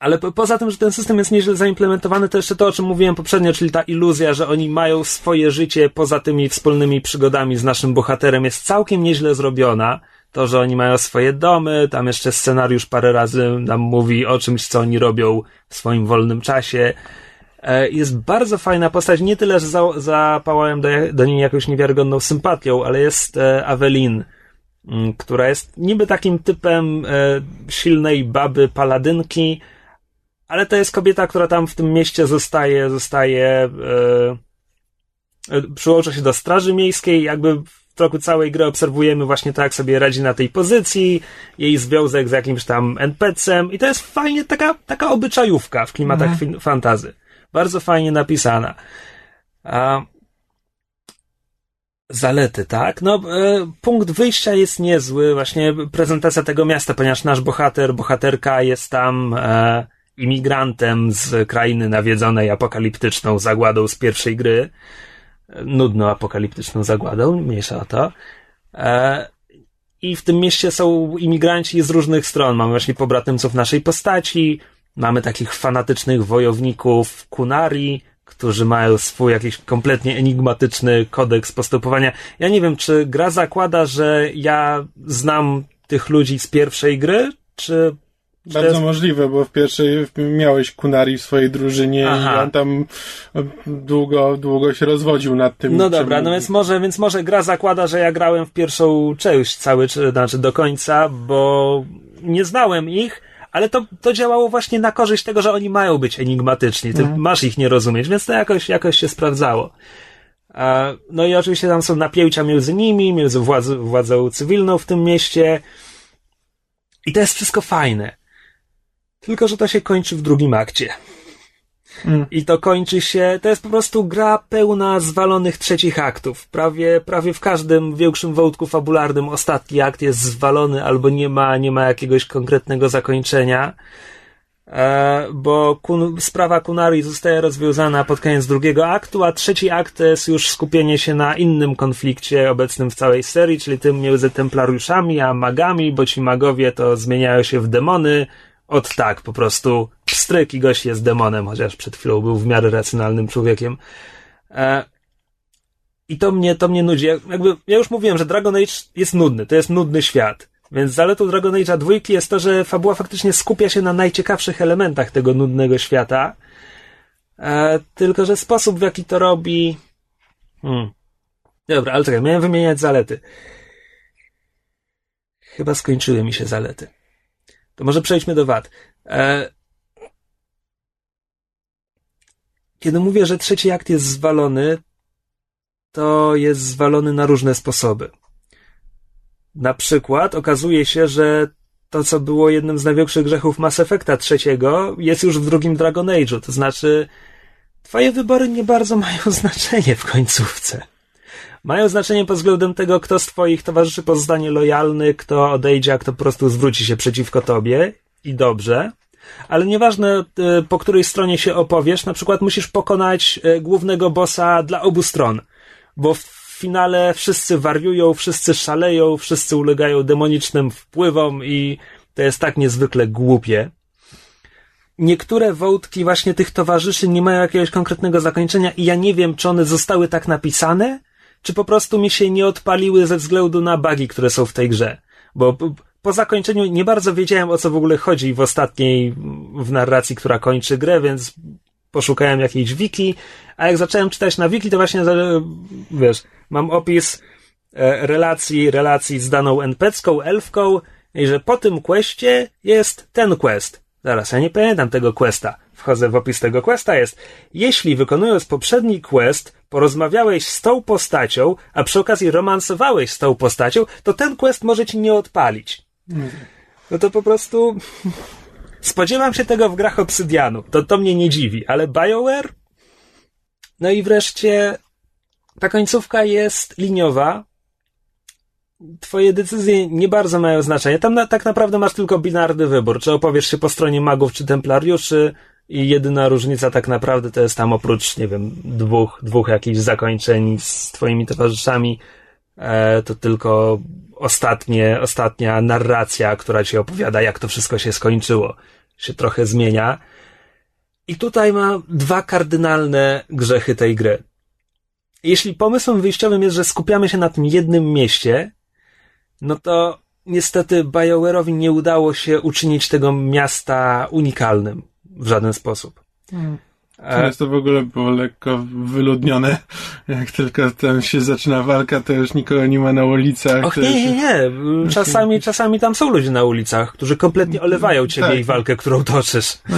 Ale po, poza tym, że ten system jest nieźle zaimplementowany, to jeszcze to, o czym mówiłem poprzednio, czyli ta iluzja, że oni mają swoje życie poza tymi wspólnymi przygodami z naszym bohaterem, jest całkiem nieźle zrobiona. To, że oni mają swoje domy, tam jeszcze scenariusz parę razy nam mówi o czymś, co oni robią w swoim wolnym czasie. E, jest bardzo fajna postać, nie tyle, że za, zapałałem do, do niej jakąś niewiarygodną sympatią, ale jest e, Avelin, mm, która jest niby takim typem e, silnej baby paladynki, ale to jest kobieta, która tam w tym mieście zostaje, zostaje, yy, przyłącza się do straży miejskiej, jakby w toku całej gry obserwujemy właśnie to, jak sobie radzi na tej pozycji, jej związek z jakimś tam NPC-em i to jest fajnie taka, taka obyczajówka w klimatach mhm. fantazy. Bardzo fajnie napisana. A, Zalety, tak? No, e, punkt wyjścia jest niezły, właśnie prezentacja tego miasta, ponieważ nasz bohater, bohaterka jest tam e, imigrantem z krainy nawiedzonej apokaliptyczną zagładą z pierwszej gry. Nudną apokaliptyczną zagładą, mniejsza o to. E, I w tym mieście są imigranci z różnych stron. Mamy właśnie pobratymców naszej postaci, mamy takich fanatycznych wojowników Kunari, którzy mają swój jakiś kompletnie enigmatyczny kodeks postępowania. Ja nie wiem, czy gra zakłada, że ja znam tych ludzi z pierwszej gry, czy bardzo możliwe, bo w pierwszej miałeś Kunari w swojej drużynie Aha. i on tam długo, długo się rozwodził nad tym. No dobra, czym... no więc może, więc może gra zakłada, że ja grałem w pierwszą część cały, znaczy do końca, bo nie znałem ich, ale to, to działało właśnie na korzyść tego, że oni mają być enigmatyczni. Ty mhm. masz ich nie rozumieć, więc to jakoś, jakoś się sprawdzało. No i oczywiście tam są napięcia między nimi, między władzą, władzą cywilną w tym mieście. I to jest wszystko fajne. Tylko, że to się kończy w drugim akcie. Mm. I to kończy się, to jest po prostu gra pełna zwalonych trzecich aktów. Prawie, prawie w każdym większym wątku fabularnym ostatni akt jest zwalony albo nie ma, nie ma jakiegoś konkretnego zakończenia. E, bo kun, sprawa Kunari zostaje rozwiązana pod koniec drugiego aktu, a trzeci akt to jest już skupienie się na innym konflikcie obecnym w całej serii, czyli tym między templariuszami a magami, bo ci magowie to zmieniają się w demony, od tak, po prostu pstryk i gość jest demonem, chociaż przed chwilą był w miarę racjonalnym człowiekiem. E, I to mnie, to mnie nudzi. Jakby, ja już mówiłem, że Dragon Age jest nudny, to jest nudny świat. Więc zaletą Dragon Age'a dwójki jest to, że fabuła faktycznie skupia się na najciekawszych elementach tego nudnego świata. E, tylko, że sposób w jaki to robi... Hmm. Dobra, ale czekaj, miałem wymieniać zalety. Chyba skończyły mi się zalety. To może przejdźmy do wad. E... Kiedy mówię, że trzeci akt jest zwalony, to jest zwalony na różne sposoby. Na przykład okazuje się, że to, co było jednym z największych grzechów Mass Effecta trzeciego, jest już w drugim Dragon Age'u. To znaczy, twoje wybory nie bardzo mają znaczenie w końcówce. Mają znaczenie pod względem tego, kto z twoich towarzyszy pozostanie lojalny, kto odejdzie, a kto po prostu zwróci się przeciwko tobie. I dobrze. Ale nieważne, e, po której stronie się opowiesz, na przykład musisz pokonać e, głównego bossa dla obu stron. Bo w finale wszyscy wariują, wszyscy szaleją, wszyscy ulegają demonicznym wpływom i to jest tak niezwykle głupie. Niektóre wątki właśnie tych towarzyszy nie mają jakiegoś konkretnego zakończenia i ja nie wiem, czy one zostały tak napisane, czy po prostu mi się nie odpaliły ze względu na bugi, które są w tej grze. Bo po zakończeniu nie bardzo wiedziałem, o co w ogóle chodzi w ostatniej, w narracji, która kończy grę, więc poszukałem jakiejś wiki, a jak zacząłem czytać na wiki, to właśnie, wiesz, mam opis e, relacji, relacji z daną NPC-ką, elfką, i że po tym questie jest ten quest. Zaraz, ja nie pamiętam tego questa. Wchodzę w opis tego questa, jest jeśli wykonując poprzedni quest porozmawiałeś z tą postacią, a przy okazji romansowałeś z tą postacią, to ten quest może ci nie odpalić. No to po prostu spodziewam się tego w grach Obsydianu. To, to mnie nie dziwi, ale BioWare? No i wreszcie ta końcówka jest liniowa. Twoje decyzje nie bardzo mają znaczenie. Tam na, tak naprawdę masz tylko binarny wybór. Czy opowiesz się po stronie magów czy templariuszy i jedyna różnica tak naprawdę to jest tam oprócz, nie wiem, dwóch, dwóch jakichś zakończeń z twoimi towarzyszami, e, to tylko ostatnie, ostatnia narracja, która ci opowiada, jak to wszystko się skończyło, się trochę zmienia. I tutaj ma dwa kardynalne grzechy tej gry. Jeśli pomysłem wyjściowym jest, że skupiamy się na tym jednym mieście, no to niestety BioWare'owi nie udało się uczynić tego miasta unikalnym w żaden sposób. Hmm. Teraz to w ogóle było lekko wyludnione. Jak tylko tam się zaczyna walka, to już nikogo nie ma na ulicach. Och, nie, nie, nie. Czasami, czasami tam są ludzie na ulicach, którzy kompletnie olewają ciebie tak. i walkę, którą toczysz. No,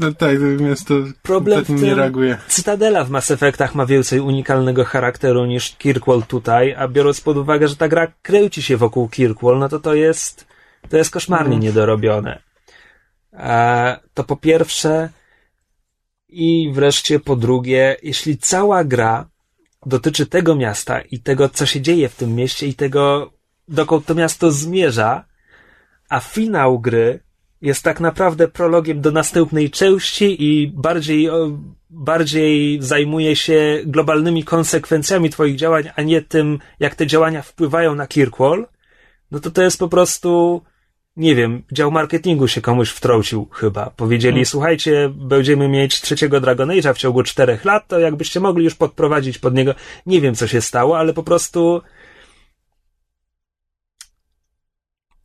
no tak, to miasto Problem w nie reaguje. Cytadela w Mass Effectach ma więcej unikalnego charakteru niż Kirkwall tutaj, a biorąc pod uwagę, że ta gra kręci się wokół Kirkwall, no to to jest, to jest koszmarnie no. niedorobione. To po pierwsze, i wreszcie po drugie, jeśli cała gra dotyczy tego miasta i tego, co się dzieje w tym mieście i tego, dokąd to miasto zmierza, a finał gry jest tak naprawdę prologiem do następnej części i bardziej, bardziej zajmuje się globalnymi konsekwencjami twoich działań, a nie tym, jak te działania wpływają na Kirkwall, no to to jest po prostu nie wiem, dział marketingu się komuś wtrącił chyba. Powiedzieli, hmm. słuchajcie, będziemy mieć trzeciego Dragon Age'a w ciągu czterech lat, to jakbyście mogli już podprowadzić pod niego. Nie wiem, co się stało, ale po prostu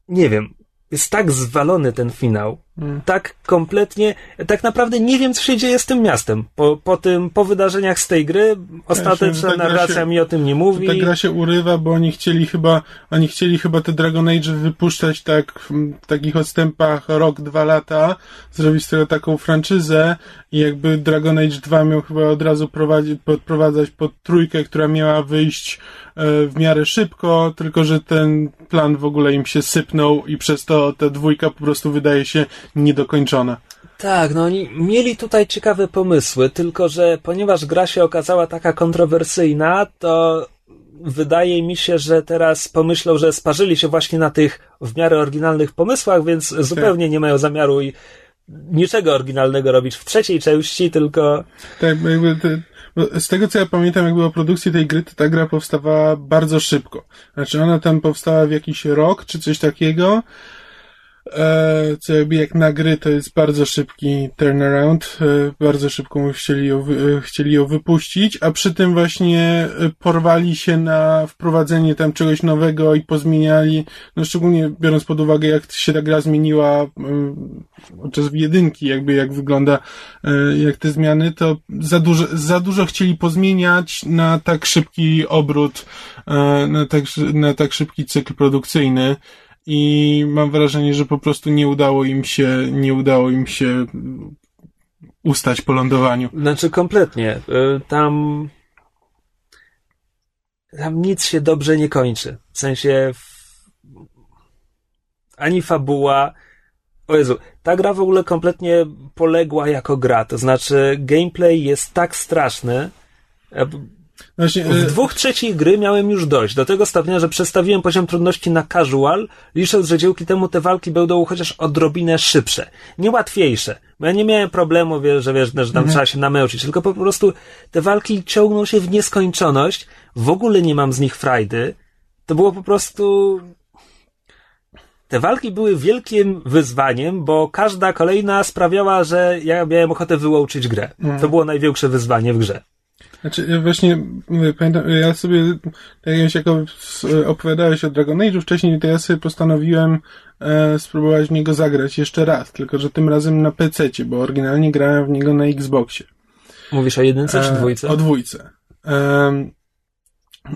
nie wiem, jest tak zwalony ten finał, hmm. tak kompletnie, tak naprawdę nie wiem, co się dzieje z tym miastem. Po, po tym, po wydarzeniach z tej gry, ostateczna ja narracja się, mi o tym nie mówi. Ta gra się urywa, bo oni chcieli chyba, oni chcieli chyba te Dragon Age wypuszczać tak, w takich odstępach rok, dwa lata, zrobić z tego taką franczyzę i jakby Dragon Age 2 miał chyba od razu prowadzić, podprowadzać pod trójkę, która miała wyjść w miarę szybko, tylko że ten plan w ogóle im się sypnął i przez to ta dwójka po prostu wydaje się niedokończona. Tak, no oni mieli tutaj ciekawe pomysły, tylko że ponieważ gra się okazała taka kontrowersyjna, to wydaje mi się, że teraz pomyślą, że sparzyli się właśnie na tych w miarę oryginalnych pomysłach, więc zupełnie nie mają zamiaru i niczego oryginalnego robić w trzeciej części, tylko... Tak, jakby z tego co ja pamiętam, jakby o produkcji tej gry, to ta gra powstawała bardzo szybko. Znaczy ona tam powstała w jakiś rok, czy coś takiego, co jakby jak na gry to jest bardzo szybki turnaround, e, bardzo szybko chcieli ją, e, chcieli ją wypuścić, a przy tym właśnie porwali się na wprowadzenie tam czegoś nowego i pozmieniali, no szczególnie biorąc pod uwagę jak się ta gra zmieniła podczas jedynki, jakby jak wygląda, jak te zmiany, to za dużo, za dużo chcieli pozmieniać na tak szybki obrót, na tak, na tak szybki cykl produkcyjny i mam wrażenie, że po prostu nie udało im się, nie udało im się ustać po lądowaniu. Znaczy kompletnie. Y, tam tam nic się dobrze nie kończy. W sensie ani fabuła. O Jezu, ta gra w ogóle kompletnie poległa jako gra. To znaczy, gameplay jest tak straszny. Właśnie, w e, dwóch trzecich gry miałem już dość. Do tego stopnia, że przestawiłem poziom trudności na casual, licząc, że dzięki temu te walki będą chociaż odrobinę szybsze. Nie łatwiejsze. Bo ja nie miałem problemu, wiesz, że wiesz, że tam mhm. trzeba się namęczyć, tylko po prostu te walki ciągną się w nieskończoność. W ogóle nie mam z nich frajdy. To było po prostu te walki były wielkim wyzwaniem, bo każda kolejna sprawiała, że ja miałem ochotę wyłączyć grę. Mhm. To było największe wyzwanie w grze. Znaczy, właśnie, pamiętam, ja sobie, tak jak opowiadałeś o Dragon Age wcześniej, to ja sobie postanowiłem e, spróbować w niego zagrać jeszcze raz, tylko że tym razem na PC, bo oryginalnie grałem w niego na Xboxie. Mówisz o jedynce czy e, dwójce? O dwójce. E,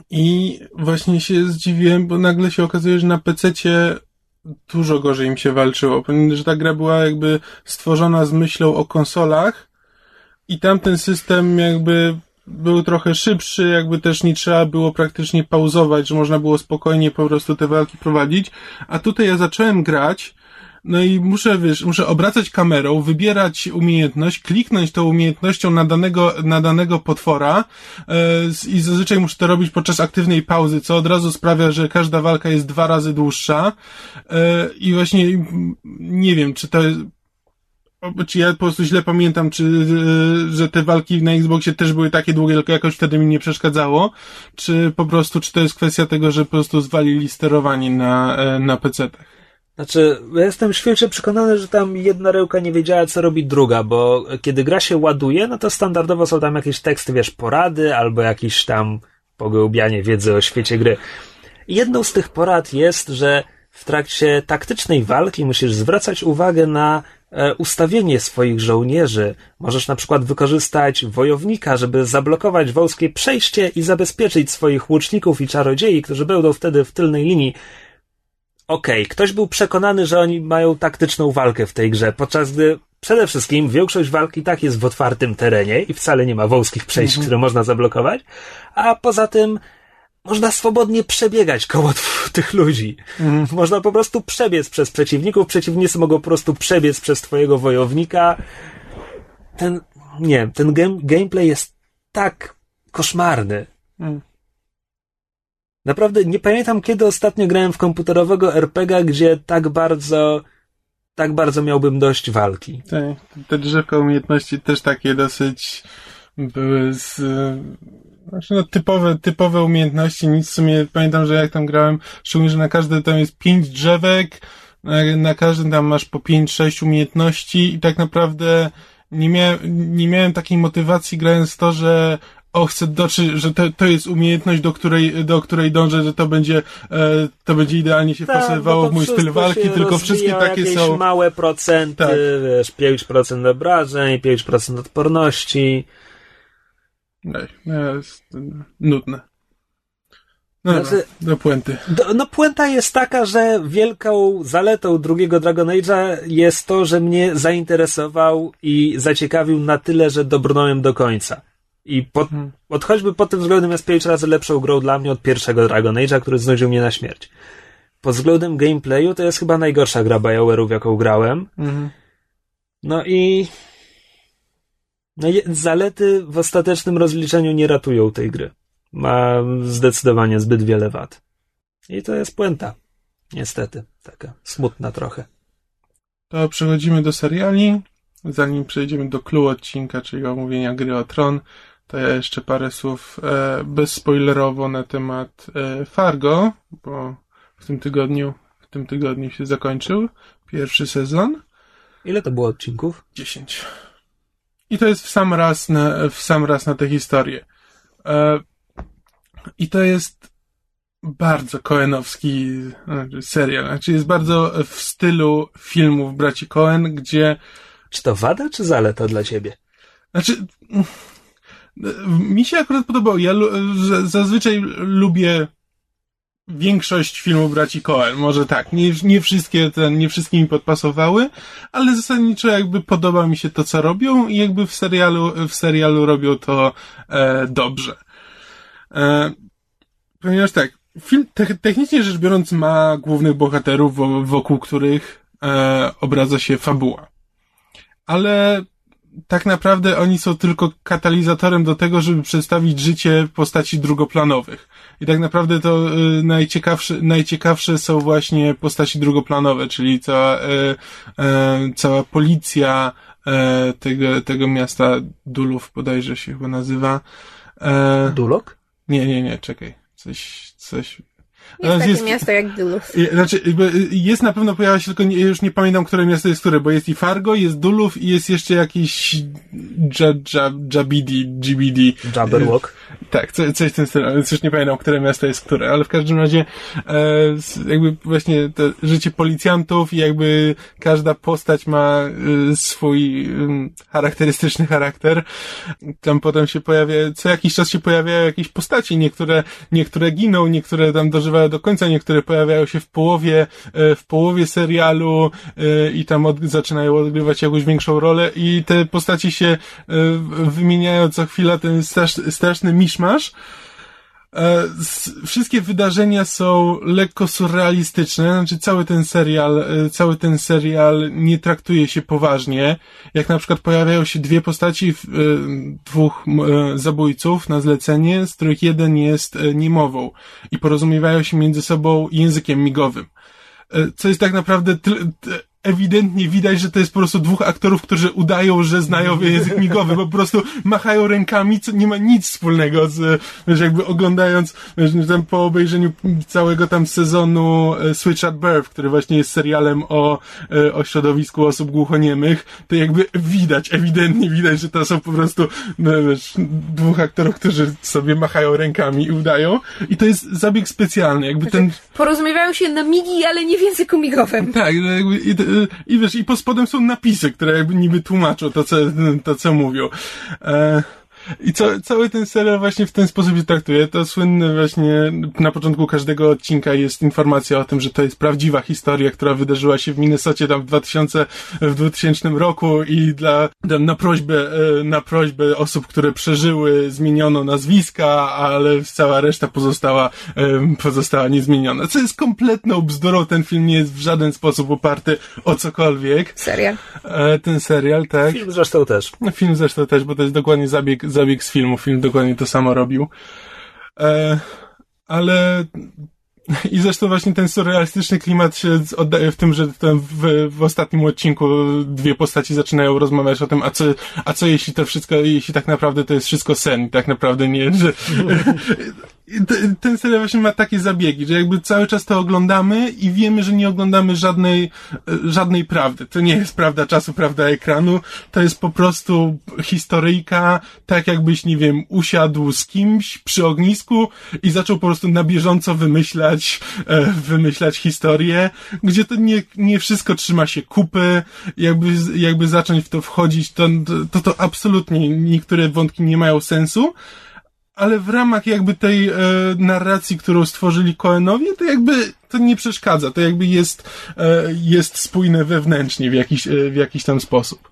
I właśnie się zdziwiłem, bo nagle się okazuje, że na PC dużo gorzej im się walczyło, ponieważ że ta gra była jakby stworzona z myślą o konsolach i tamten system jakby był trochę szybszy, jakby też nie trzeba było praktycznie pauzować, że można było spokojnie po prostu te walki prowadzić. A tutaj ja zacząłem grać, no i muszę, wiesz, muszę obracać kamerą, wybierać umiejętność, kliknąć tą umiejętnością na danego, na danego potwora yy, i zazwyczaj muszę to robić podczas aktywnej pauzy, co od razu sprawia, że każda walka jest dwa razy dłuższa yy, i właśnie nie wiem, czy to jest, czy ja po prostu źle pamiętam, czy, e, że te walki na Xboxie też były takie długie, tylko jakoś wtedy mi nie przeszkadzało, czy po prostu, czy to jest kwestia tego, że po prostu zwalili sterowanie na, e, na PC-tach? Znaczy, ja jestem świetle przekonany, że tam jedna rełka nie wiedziała, co robi druga, bo kiedy gra się ładuje, no to standardowo są tam jakieś teksty, wiesz, porady, albo jakieś tam pogłębianie wiedzy o świecie gry. Jedną z tych porad jest, że w trakcie taktycznej walki musisz zwracać uwagę na E, ustawienie swoich żołnierzy. Możesz na przykład wykorzystać wojownika, żeby zablokować wąskie przejście i zabezpieczyć swoich łuczników i czarodziei, którzy będą wtedy w tylnej linii. Okej, okay, ktoś był przekonany, że oni mają taktyczną walkę w tej grze, podczas gdy przede wszystkim większość walki tak jest w otwartym terenie i wcale nie ma wąskich przejść, mhm. które można zablokować, a poza tym można swobodnie przebiegać koło tych ludzi. Mm. Można po prostu przebiec przez przeciwników, przeciwnicy mogą po prostu przebiec przez twojego wojownika. Ten, nie, ten game, gameplay jest tak koszmarny. Mm. Naprawdę nie pamiętam, kiedy ostatnio grałem w komputerowego RPG, gdzie tak bardzo, tak bardzo miałbym dość walki. Tak, te drzewka umiejętności też takie dosyć były z znaczy no typowe, typowe umiejętności, nic w sumie, pamiętam, że jak tam grałem, szczególnie, że na każde tam jest pięć drzewek, na, na każdym tam masz po pięć, sześć umiejętności i tak naprawdę nie miałem, nie miałem takiej motywacji grając to, że o, chcę dotrzeć, że to, to jest umiejętność, do której, do której dążę, że to będzie, e, to będzie idealnie się tak, wpasowywało w mój styl walki, tylko wszystkie takie są... małe procenty, tak. wiesz, 5% obrażeń, 5% odporności. Nie, jest nudne. No, znaczy, do puenty. Do, no puenta jest taka, że wielką zaletą drugiego Dragon Age'a jest to, że mnie zainteresował i zaciekawił na tyle, że dobrnąłem do końca. I pod, hmm. choćby pod tym względem jest pięć razy lepszą grą dla mnie od pierwszego Dragon Age'a, który znudził mnie na śmierć. Pod względem gameplayu to jest chyba najgorsza gra BioWare'ów, jaką grałem. Hmm. No no i zalety w ostatecznym rozliczeniu nie ratują tej gry. Ma zdecydowanie zbyt wiele wad. I to jest puenta. Niestety. Taka smutna trochę. To przechodzimy do seriali. Zanim przejdziemy do clue odcinka, czyli omówienia gry o Tron, to ja jeszcze parę słów e, bezspoilerowo na temat e, Fargo, bo w tym tygodniu w tym tygodniu się zakończył pierwszy sezon. Ile to było odcinków? 10. I to jest w sam raz na, w sam raz na tę historię. E, I to jest bardzo koenowski znaczy serial. Znaczy jest bardzo w stylu filmów braci Coen, gdzie... Czy to wada, czy zaleta dla ciebie? Znaczy... Mi się akurat podobało. Ja zazwyczaj lubię większość filmów braci Coen. Może tak, nie, nie wszystkie te, nie wszystkie mi podpasowały, ale zasadniczo jakby podoba mi się to, co robią i jakby w serialu, w serialu robią to e, dobrze. E, ponieważ tak, film te, technicznie rzecz biorąc ma głównych bohaterów, wokół których e, obraca się fabuła. Ale tak naprawdę oni są tylko katalizatorem do tego, żeby przedstawić życie postaci drugoplanowych. I tak naprawdę to y, najciekawsze, najciekawsze są właśnie postaci drugoplanowe, czyli cała, y, y, cała policja y, tego, tego miasta Dulów bodajże się chyba nazywa. E, Dulok? Nie, nie, nie, czekaj. Coś, coś, jest takie jest, miasto jak Dulów. Znaczy, jest na pewno pojawia się, tylko nie, już nie pamiętam, które miasto jest które, bo jest i Fargo, jest Dulów i jest jeszcze jakiś Jabidi, GBD. Jabberwock. Tak, coś, coś w tym stylu, więc już nie pamiętam, które miasto jest które, ale w każdym razie e, jakby właśnie to życie policjantów i jakby każda postać ma e, swój e, charakterystyczny charakter. Tam potem się pojawia, co jakiś czas się pojawiają jakieś postaci, niektóre, niektóre giną, niektóre tam dożywają do końca, niektóre pojawiają się w połowie, e, w połowie serialu e, i tam od, zaczynają odgrywać jakąś większą rolę i te postaci się e, wymieniają co chwila, ten straszny misz miszmasz. E, wszystkie wydarzenia są lekko surrealistyczne, znaczy cały ten serial, e, cały ten serial nie traktuje się poważnie. Jak na przykład pojawiają się dwie postaci, e, dwóch zabójców na zlecenie, z których jeden jest niemową i porozumiewają się między sobą językiem migowym. Co jest tak naprawdę ewidentnie widać, że to jest po prostu dwóch aktorów, którzy udają, że znają język migowy, bo po prostu machają rękami, co nie ma nic wspólnego z, wiesz, jakby oglądając, wiesz, tam po obejrzeniu całego tam sezonu e, Switch at Birth, który właśnie jest serialem o, e, o środowisku osób głuchoniemych, to jakby widać, ewidentnie widać, że to są po prostu, no, wiesz, dwóch aktorów, którzy sobie machają rękami i udają i to jest zabieg specjalny, jakby znaczy, ten... Porozumiewają się na migi, ale nie w języku migowym. Tak, no jakby, i wiesz, i pod spodem są napisy, które jakby niby tłumaczą to, co, to, co mówią. E, i co, cały ten serial właśnie w ten sposób się traktuje. To słynne właśnie na początku każdego odcinka jest informacja o tym, że to jest prawdziwa historia, która wydarzyła się w Minnesocie tam w 2000, w 2000 roku i dla, na prośbę, e, na prośbę osób, które przeżyły, zmieniono nazwiska, ale cała reszta pozostała, e, pozostała niezmieniona. Co jest kompletną bzdurą. Ten film nie jest w żaden sposób oparty o cokolwiek. Serial. E, ten serial, tak. Film zresztą też. Film zresztą też, bo to jest dokładnie zabieg, zabieg z filmu. Film dokładnie to samo robił. E, ale i zresztą właśnie ten surrealistyczny klimat się oddaje w tym, że w, w ostatnim odcinku dwie postaci zaczynają rozmawiać o tym, a co, a co jeśli to wszystko, jeśli tak naprawdę to jest wszystko sen, tak naprawdę nie, że ten serial właśnie ma takie zabiegi, że jakby cały czas to oglądamy i wiemy, że nie oglądamy żadnej, żadnej prawdy. To nie jest prawda czasu, prawda ekranu. To jest po prostu historyjka, tak jakbyś, nie wiem, usiadł z kimś przy ognisku i zaczął po prostu na bieżąco wymyślać, e, wymyślać historię, gdzie to nie, nie wszystko trzyma się kupy, jakby, jakby zacząć w to wchodzić, to, to, to absolutnie niektóre wątki nie mają sensu, ale w ramach jakby tej e, narracji, którą stworzyli Coenowie, to jakby to nie przeszkadza, to jakby jest, e, jest spójne wewnętrznie w jakiś, e, w jakiś tam sposób.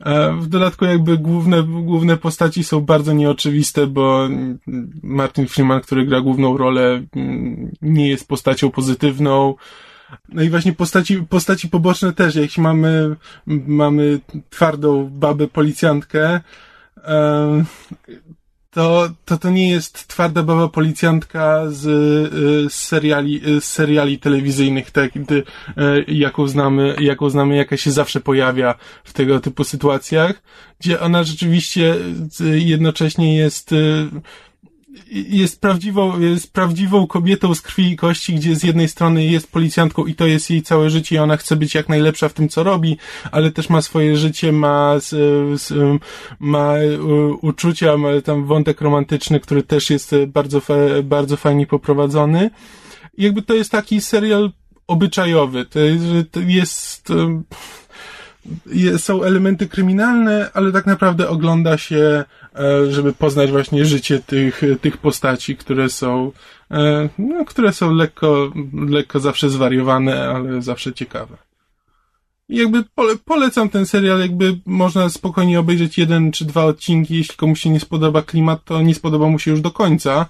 E, w dodatku jakby główne, główne postaci są bardzo nieoczywiste, bo Martin Freeman, który gra główną rolę, mm, nie jest postacią pozytywną. No i właśnie postaci, postaci poboczne też, jak mamy, mamy twardą babę policjantkę, to, to to nie jest twarda baba policjantka z, y, z, seriali, z seriali telewizyjnych, tak, y, jaką znamy, jaką znamy, jaka się zawsze pojawia w tego typu sytuacjach, gdzie ona rzeczywiście y, jednocześnie jest jest prawdziwą, jest prawdziwą kobietą z krwi i kości, gdzie z jednej strony jest policjantką i to jest jej całe życie i ona chce być jak najlepsza w tym, co robi, ale też ma swoje życie, ma, ma uczucia, ma tam wątek romantyczny, który też jest bardzo, bardzo fajnie poprowadzony. Jakby to jest taki serial obyczajowy. To jest, to jest są elementy kryminalne, ale tak naprawdę ogląda się, e, żeby poznać właśnie życie tych, tych postaci, które są, e, no, które są lekko, lekko zawsze zwariowane, ale zawsze ciekawe. Jakby pole, polecam ten serial, jakby można spokojnie obejrzeć jeden czy dwa odcinki, jeśli komuś się nie spodoba klimat, to nie spodoba mu się już do końca.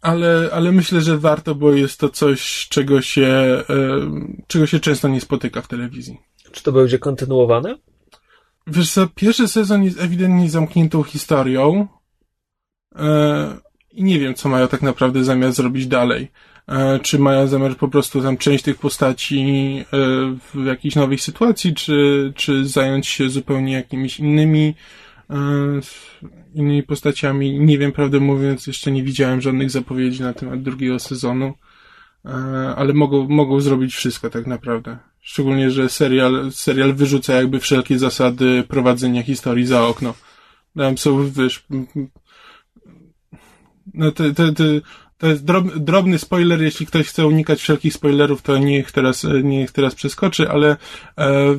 Ale, ale myślę, że warto, bo jest to coś, czego się, e, czego się często nie spotyka w telewizji. Czy to będzie kontynuowane? Wiesz co, pierwszy sezon jest ewidentnie zamkniętą historią e, i nie wiem, co mają tak naprawdę zamiar zrobić dalej. E, czy mają zamiar po prostu tam część tych postaci w jakiejś nowej sytuacji, czy, czy zająć się zupełnie jakimiś innymi innymi postaciami. Nie wiem, prawdę mówiąc, jeszcze nie widziałem żadnych zapowiedzi na temat drugiego sezonu, e, ale mogą, mogą zrobić wszystko tak naprawdę. Szczególnie, że serial, serial wyrzuca jakby wszelkie zasady prowadzenia historii za okno. Tam są, wiesz, no te, te, te, to jest drobny spoiler, jeśli ktoś chce unikać wszelkich spoilerów, to niech teraz, niech teraz przeskoczy, ale e,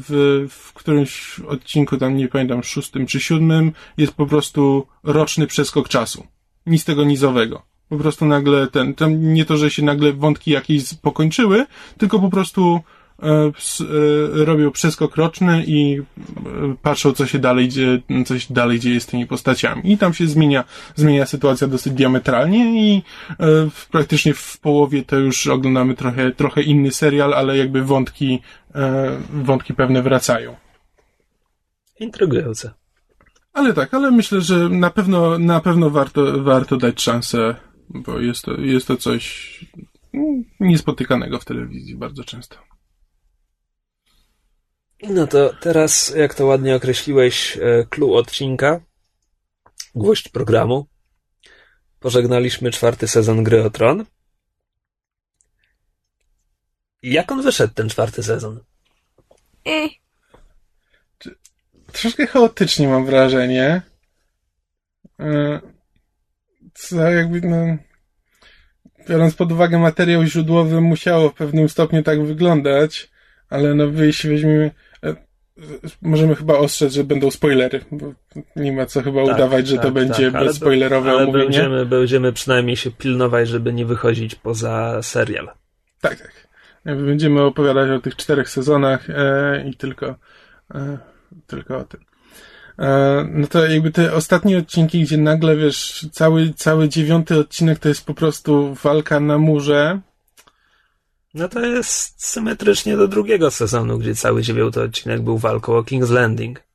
w, w którymś odcinku, tam nie pamiętam, szóstym czy siódmym, jest po prostu roczny przeskok czasu. Nic tego nizowego. Po prostu nagle ten, tam nie to, że się nagle wątki jakieś pokończyły, tylko po prostu E, e, robią przeskok roczny i e, patrzą, co się dalej dzieje, co się dalej dzieje z tymi postaciami. I tam się zmienia, zmienia sytuacja dosyć diametralnie i praktycznie w połowie to już oglądamy trochę, trochę inny serial, ale jakby wątki, wątki pewne wracają. Intrygujące. Ale tak, ale myślę, że na pewno, na pewno warto, warto dać szansę, bo jest to, jest to coś niespotykanego w telewizji bardzo często. No to teraz, jak to ładnie określiłeś, e, clue odcinka, gwóźdź programu. Pożegnaliśmy czwarty sezon Gry o Tron. Jak on wyszedł, ten czwarty sezon? I. Troszkę chaotycznie mam wrażenie. E, co jakby, no, biorąc pod uwagę materiał źródłowy, musiało w pewnym stopniu tak wyglądać, ale no wyjść weźmiemy możemy chyba ostrzec, że będą spoilery, bo nie ma co chyba tak, udawać, że tak, to będzie tak, bezspoilerowe ale omówienie. Będziemy, będziemy przynajmniej się pilnować, żeby nie wychodzić poza serial. Tak, tak. Będziemy opowiadać o tych czterech sezonach e, i tylko, e, tylko o tym. E, no to jakby te ostatnie odcinki, gdzie nagle, wiesz, cały, cały dziewiąty odcinek to jest po prostu walka na murze, no to jest symetrycznie do drugiego sezonu, gdzie cały dziewiąty odcinek był walką o King's Landing.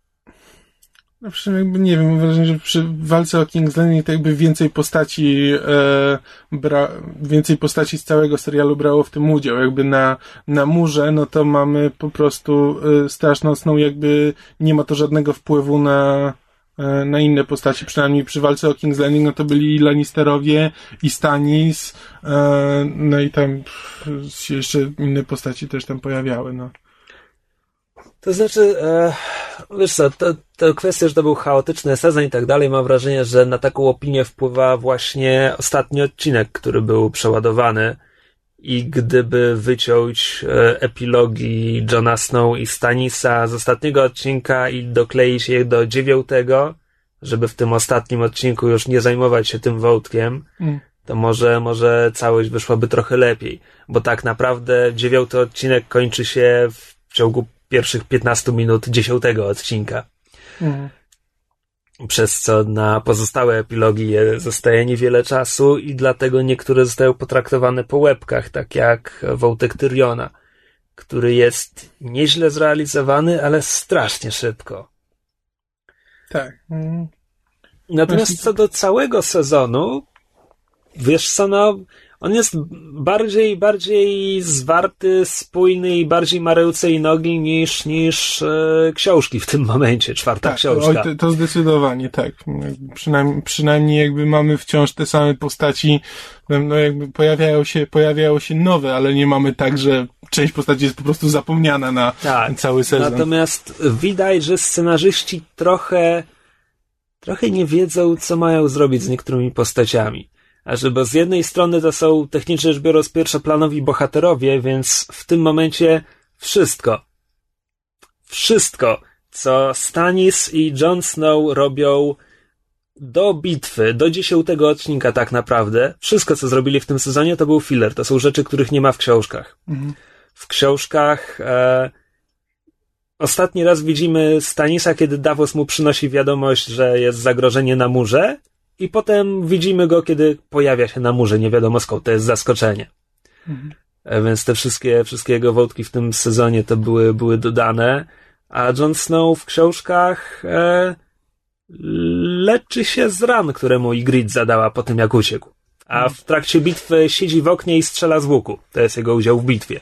No przy jakby, nie wiem, mam wrażenie, że przy walce o King's Landing to jakby więcej postaci e, bra, więcej postaci z całego serialu brało w tym udział. Jakby na, na murze, no to mamy po prostu e, Straż Nocną, jakby nie ma to żadnego wpływu na na inne postaci, przynajmniej przy walce o King's Landing, no to byli Lannisterowie, i Stanis, e, no i tam się jeszcze inne postaci też tam pojawiały, no. To znaczy, e, wiesz co, to, to kwestia, że to był chaotyczny sezon i tak dalej, mam wrażenie, że na taką opinię wpływa właśnie ostatni odcinek, który był przeładowany i gdyby wyciąć e, epilogi Johna Snow i Stanisa z ostatniego odcinka i dokleić je do dziewiątego, żeby w tym ostatnim odcinku już nie zajmować się tym wątkiem, mm. to może, może całość wyszłaby trochę lepiej. Bo tak naprawdę dziewiąty odcinek kończy się w ciągu pierwszych 15 minut dziesiątego odcinka. Mm. Przez co na pozostałe epilogi zostaje niewiele czasu i dlatego niektóre zostają potraktowane po łebkach, tak jak Wątek Tyriona, który jest nieźle zrealizowany, ale strasznie szybko. Tak. Natomiast co do całego sezonu, wiesz co, no, on jest bardziej, bardziej zwarty, spójny i bardziej ma ręce i nogi niż, niż e, książki w tym momencie, czwarta tak, książka. Oj, to, to zdecydowanie, tak. Przynajmniej, przynajmniej jakby mamy wciąż te same postaci, no jakby pojawiają się, pojawiają się nowe, ale nie mamy tak, że część postaci jest po prostu zapomniana na tak, cały sezon. Natomiast widać, że scenarzyści trochę, trochę nie wiedzą, co mają zrobić z niektórymi postaciami. A żeby z jednej strony to są technicznie rzecz biorąc pierwszoplanowi bohaterowie, więc w tym momencie wszystko, wszystko, co Stanis i Jon Snow robią do bitwy, do dziesiątego odcinka tak naprawdę, wszystko co zrobili w tym sezonie to był filler. To są rzeczy, których nie ma w książkach. Mhm. W książkach e, ostatni raz widzimy Stanisa, kiedy Davos mu przynosi wiadomość, że jest zagrożenie na murze i potem widzimy go, kiedy pojawia się na murze, nie wiadomo skąd, to jest zaskoczenie. Mhm. E, więc te wszystkie, wszystkie jego wątki w tym sezonie to były, były dodane, a Jon Snow w książkach e, leczy się z ran, które mu Ygritte zadała po tym, jak uciekł. A w trakcie bitwy siedzi w oknie i strzela z łuku. To jest jego udział w bitwie.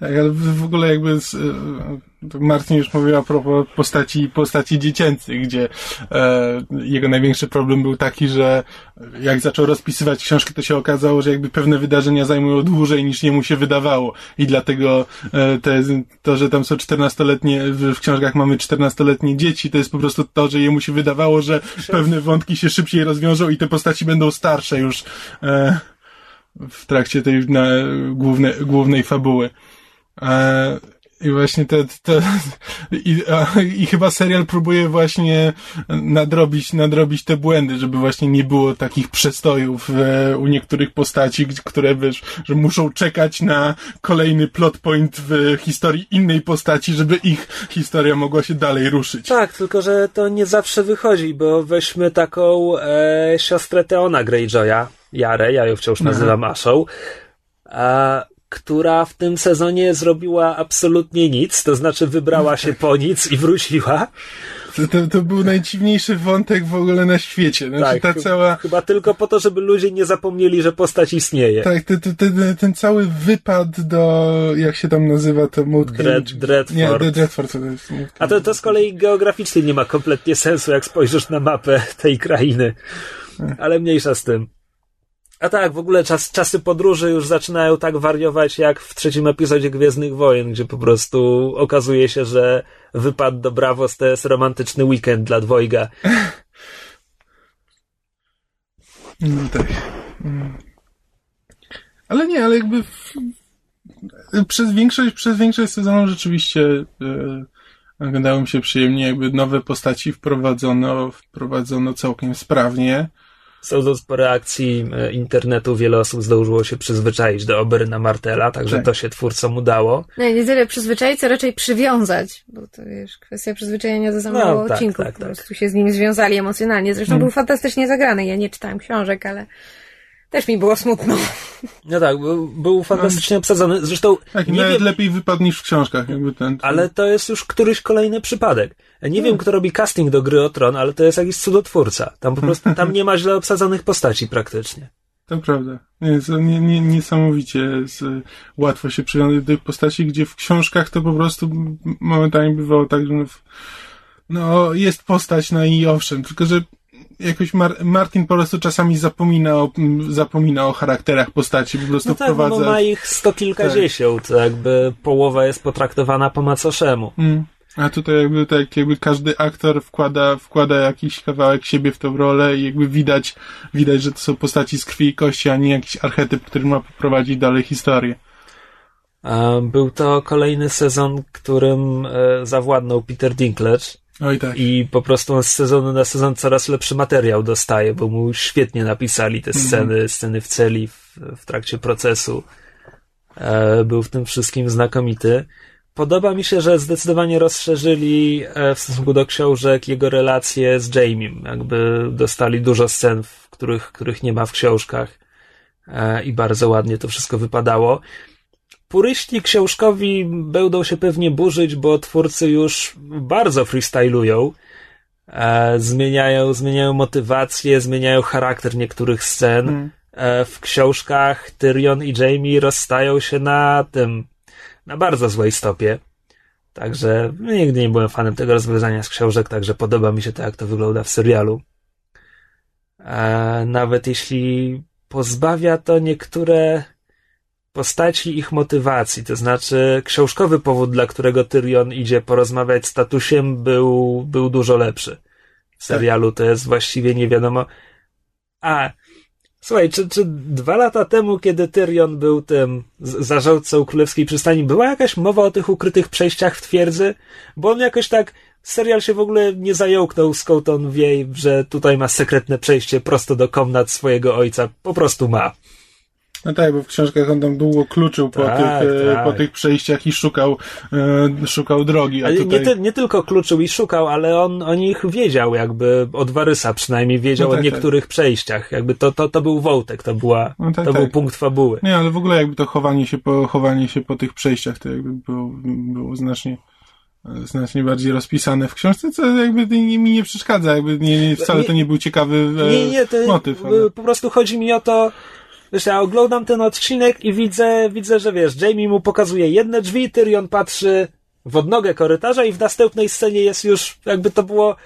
Tak, ale w ogóle jakby z, Marcin już mówił a propos postaci, postaci dziecięcych, gdzie e, jego największy problem był taki, że jak zaczął rozpisywać książki, to się okazało, że jakby pewne wydarzenia zajmują dłużej niż jemu się wydawało i dlatego e, te, to, że tam są czternastoletnie, w, w książkach mamy czternastoletnie dzieci, to jest po prostu to, że jemu się wydawało, że pewne wątki się szybciej rozwiążą i te postaci będą starsze już e, w trakcie tej na, główne, głównej fabuły. E, i właśnie te, te i, a, i chyba serial próbuje właśnie nadrobić, nadrobić te błędy, żeby właśnie nie było takich przestojów e, u niektórych postaci, które wiesz, że muszą czekać na kolejny plot point w historii innej postaci, żeby ich historia mogła się dalej ruszyć. Tak, tylko że to nie zawsze wychodzi, bo weźmy taką e, siostrę Teona Greyjoya, Jarę, ja ją wciąż nazywam Aha. Ashą, a która w tym sezonie zrobiła absolutnie nic, to znaczy wybrała się po nic i wróciła. To, to, to, był najdziwniejszy wątek w ogóle na świecie. Znaczy, tak, ta cała... chyba tylko po to, żeby ludzie nie zapomnieli, że postać istnieje. Tak, te, te, te, ten cały wypad do, jak się tam nazywa to Mood Dread, Dreadford. Nie, Dreadford to jest. A to, to z kolei geograficznie nie ma kompletnie sensu, jak spojrzysz na mapę tej krainy. Ale mniejsza z tym. A tak, w ogóle czas, czasy podróży już zaczynają tak wariować jak w trzecim epizodzie Gwiezdnych Wojen, gdzie po prostu okazuje się, że wypad do Bravos to jest romantyczny weekend dla dwojga. No tak. Mm. Ale nie, ale jakby w... przez większość, przez większość sezonu rzeczywiście yy, oglądało mi się przyjemnie, jakby nowe postaci wprowadzono, wprowadzono całkiem sprawnie. Sądząc po reakcji e, internetu, wiele osób zdążyło się przyzwyczaić do Oberna Martela, także tak. to się twórcom udało. No nie tyle przyzwyczaić, co raczej przywiązać, bo to wiesz, kwestia przyzwyczajenia do samego no, tak, odcinku. Tak, po tak. prostu się z nim związali emocjonalnie. Zresztą hmm. był fantastycznie zagrany. Ja nie czytałem książek, ale też mi było smutno. No tak, był, był fantastycznie obsadzony. Zresztą. Tak, nie nawet wiem, lepiej wypadł niż w książkach, jakby ten. Ale to jest już któryś kolejny przypadek. Nie wiem, kto robi casting do gry o tron, ale to jest jakiś cudotwórca. Tam po prostu tam nie ma źle obsadzonych postaci praktycznie. To prawda. Nie, nie, nie, niesamowicie z, łatwo się przywiązać do tych postaci, gdzie w książkach to po prostu momentami bywało tak, że no, no jest postać, no i owszem, tylko że jakoś Mar Martin po prostu czasami zapomina o, zapomina o charakterach postaci, po prostu no tak, wprowadza... No ma ich sto kilkadziesiąt, tak. jakby połowa jest potraktowana po macoszemu. Mm. A tutaj jakby tak, jakby każdy aktor wkłada, wkłada jakiś kawałek siebie w tą rolę i jakby widać, widać, że to są postaci z krwi i kości, a nie jakiś archetyp, który ma poprowadzić dalej historię. Był to kolejny sezon, którym e, zawładnął Peter Dinklage. Oj, tak. I po prostu on z sezonu na sezon coraz lepszy materiał dostaje, bo mu świetnie napisali te sceny, mm -hmm. sceny w celi w, w trakcie procesu. E, był w tym wszystkim znakomity. podoba mi się, że zdecydowanie rozszerzyli e, w stosunku do książek jego relacje z Jamiem. Jakby dostali dużo scen, w których, których nie ma w książkach e, i bardzo ładnie to wszystko wypadało. Puryści książkowi będą się pewnie burzyć, bo twórcy już bardzo freestylują. E, zmieniają, zmieniają motywację, zmieniają charakter niektórych scen. Mm. E, w książkach Tyrion i Jamie rozstają się na tym, na bardzo złej stopie. Także nigdy nie byłem fanem tego rozwiązania z książek, także podoba mi się to, jak to wygląda w serialu. E, nawet jeśli pozbawia to niektóre postaci ich motywacji, to znaczy książkowy powód, dla którego Tyrion idzie porozmawiać z tatusiem, był, był dużo lepszy. W serialu to jest właściwie nie wiadomo. A, słuchaj, czy, czy dwa lata temu, kiedy Tyrion był tym zarządcą Królewskiej Przystani, była jakaś mowa o tych ukrytych przejściach w twierdzy? Bo on jakoś tak, serial się w ogóle nie zająknął, skąd on wie, że tutaj ma sekretne przejście prosto do komnat swojego ojca. Po prostu ma. No tak, bo w książkach on tam długo kluczył po, Tak, tych, e, tak. po tych przejściach i szukał, e, szukał drogi. Tutaj... nie, ty, nie tylko kluczył i szukał, ale on o nich wiedział, jakby od Warysa przynajmniej wiedział No tak, o niektórych przejściach. Jakby to, to, to był wątek, to była, No tak, to był tak. punkt fabuły. Nie, ale w ogóle jakby to chowanie się po, chowanie się po tych przejściach to jakby było, było znacznie, znacznie bardziej rozpisane w książce, co jakby mi mi nie przeszkadza, jakby nie, nie, wcale Nie- to nie był ciekawy e, Nie, nie, to motyw. Ale... po prostu chodzi mi o to, wiesz, ja oglądam ten odcinek i widzę, widzę, że wiesz, Jamie mu pokazuje jedne drzwi, Tyrion patrzy w odnogę korytarza i w następnej scenie jest już, jakby to było,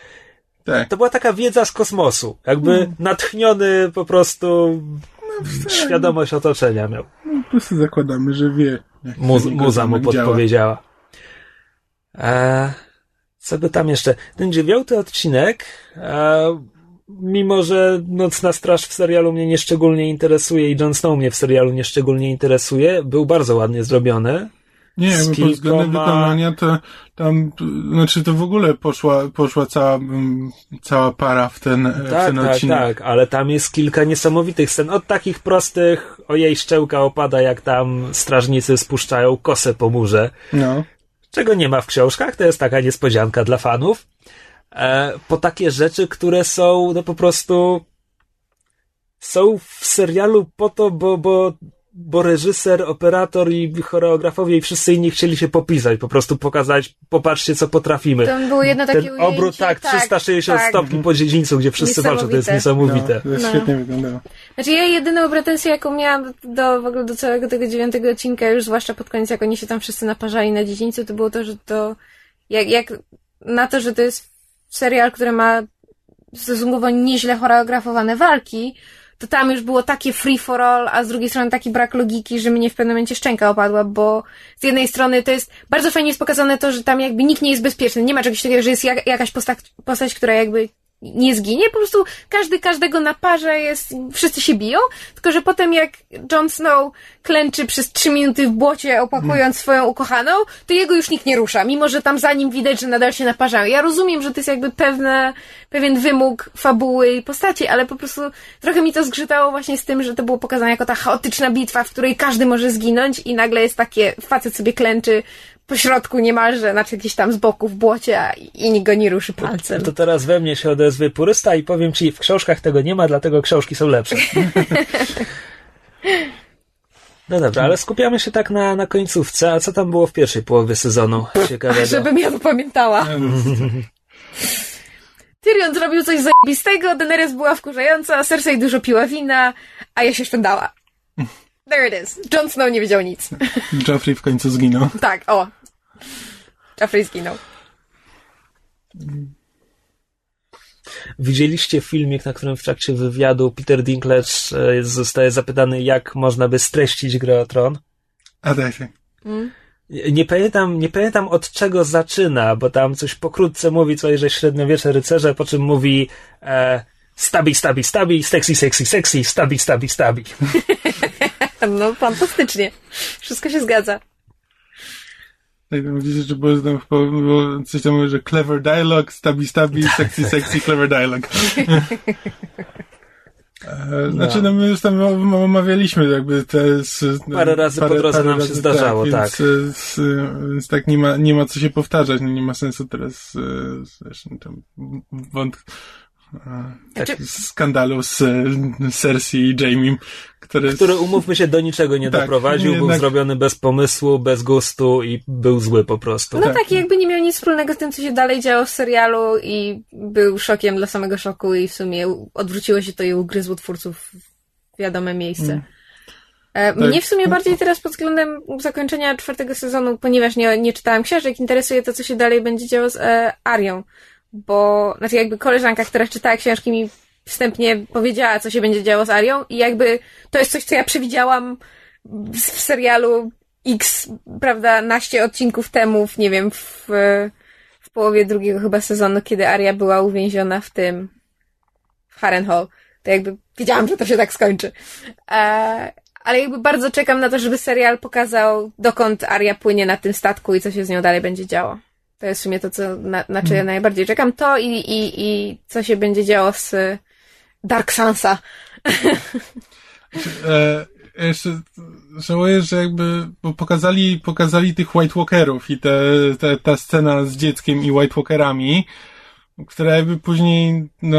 Tak. to była taka wiedza z kosmosu. Jakby natchniony po prostu świadomość otoczenia miał. Po prostu zakładamy, że wie. Muz, muza mu działa. podpowiedziała. E, co by tam jeszcze? Ten dziewiąty odcinek, e, mimo że Nocna Straż w serialu mnie nieszczególnie interesuje i Jon Snow mnie w serialu nieszczególnie interesuje, był bardzo ładnie zrobiony. Nie, jakby pod względem kilkoma- wykonania to tam, znaczy to w ogóle poszła, poszła cała, mm, cała para w ten, e, w Tak, ten tak, odcinek. tak, ale tam jest kilka niesamowitych scen. Od takich prostych, o jej szczęka opada, jak tam strażnicy spuszczają kosę po murze. No. czego nie ma w książkach, to jest taka niespodzianka dla fanów, po takie rzeczy, które są no po prostu są w serialu po to, bo, bo, bo reżyser, operator i choreografowie i wszyscy inni chcieli się popisać, po prostu pokazać, popatrzcie co potrafimy. Tam było jedno takie Ten ujęcie, obrót, tak, 360 tak. stopni po dziedzińcu, gdzie wszyscy walczą, to jest Niesamowite. niesamowite. No, to jest No. świetnie wyglądało. Znaczy ja jedyną pretensję, jaką miałam do, w ogóle do całego tego dziewiątego odcinka, już zwłaszcza pod koniec, jak oni się tam wszyscy naparzali na dziedzińcu, to było to, że to, jak, jak na to, że to jest serial, który ma stosunkowo nieźle choreografowane walki, to tam już było takie free for all, a z drugiej strony taki brak logiki, że mnie w pewnym momencie szczęka opadła, bo z jednej strony to jest bardzo fajnie jest pokazane to, że tam jakby nikt nie jest bezpieczny. Nie ma czegoś takiego, że jest jak, jakaś postać, postać, która jakby nie zginie, po prostu każdy każdego naparza, jest, wszyscy się biją, tylko że potem jak Jon Snow klęczy przez trzy minuty w błocie, opakując swoją ukochaną, to jego już nikt nie rusza, mimo że tam za nim widać, że nadal się naparzają. Ja rozumiem, że to jest jakby pewne, pewien wymóg fabuły i postaci, ale po prostu trochę mi to zgrzytało właśnie z tym, że to było pokazane jako ta chaotyczna bitwa, w której każdy może zginąć i nagle jest takie, facet sobie klęczy po środku niemalże, znaczy gdzieś tam z boku w błocie i nikt go nie ruszy palcem. To teraz we mnie się odezwie purysta i powiem ci, w książkach tego nie ma, dlatego książki są lepsze. No dobra, ale skupiamy się tak na, na końcówce. A co tam było w pierwszej połowie sezonu? Ciekawego. Żebym ja to pamiętała. Tyrion zrobił coś zajebistego, Daenerys była wkurzająca, Cersei dużo piła wina, a ja się szwendała. There it is. Jon Snow nie wiedział nic. Joffrey w końcu zginął. Tak, o. Joffrey zginął. Widzieliście filmik, na którym w trakcie wywiadu Peter Dinklage e, zostaje zapytany, jak można by streścić grę o tron? A tak, tak. Nie pamiętam, nie pamiętam od czego zaczyna, bo tam coś pokrótce mówi coś, że średniowiecze rycerze, po czym mówi e, stabi, stabi, stabi, sexy, sexy, sexy, stabi, stabi, stabi. No, fantastycznie. Wszystko się zgadza. Tak, tam widzicie, że było, tam, było coś tam, mówi, że clever dialogue, stabi, stabi, sexy, sexy, clever dialogue. E, znaczy, no my już tam omawialiśmy jakby te... Z, parę razy parę, po drodze nam się zdarzało, tak. Więc, tak. więc tak nie ma, nie ma co się powtarzać, no nie ma sensu teraz zresztą tam wąt, znaczy... skandalu z Cersei i Jamie, który... Który, umówmy się, do niczego nie tak, doprowadził, jednak... był zrobiony bez pomysłu, bez gustu i był zły po prostu. No tak. tak, jakby nie miał nic wspólnego z tym, co się dalej działo w serialu i był szokiem dla samego szoku i w sumie odwróciło się to i ugryzło twórców w wiadome miejsce. Mm. E, tak. Mnie w sumie bardziej teraz pod względem zakończenia czwartego sezonu, ponieważ nie, nie czytałam książek, interesuje to, co się dalej będzie działo z e, Arią. Bo, znaczy jakby koleżanka, która czytała książki mi wstępnie powiedziała, co się będzie działo z Arią i jakby to jest coś, co ja przewidziałam w serialu X, prawda, naście odcinków temu, nie wiem, w, w połowie drugiego chyba sezonu, kiedy Aria była uwięziona w tym, w Harrenhal. To jakby wiedziałam, że to się tak skończy. E, ale jakby bardzo czekam na to, żeby serial pokazał, dokąd Aria płynie na tym statku i co się z nią dalej będzie działo. To jest w sumie to, co, na, na co ja mhm. najbardziej czekam. To i, i, i co się będzie działo z Dark Sansa. e, jeszcze żałuję, że jakby, bo pokazali, pokazali tych White Walkerów i te, te, ta scena z dzieckiem i White Walkerami, która jakby później, no,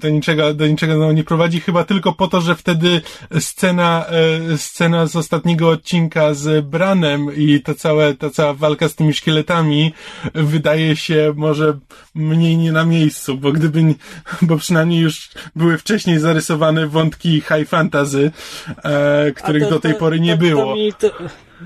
do niczego, do niczego no, nie prowadzi, chyba tylko po to, że wtedy scena, e, scena z ostatniego odcinka z Branem i to całe, ta cała walka z tymi szkieletami wydaje się może mniej nie na miejscu, bo gdyby, bo przynajmniej już były wcześniej zarysowane wątki high fantasy, e, których to, do tej pory nie to, było. To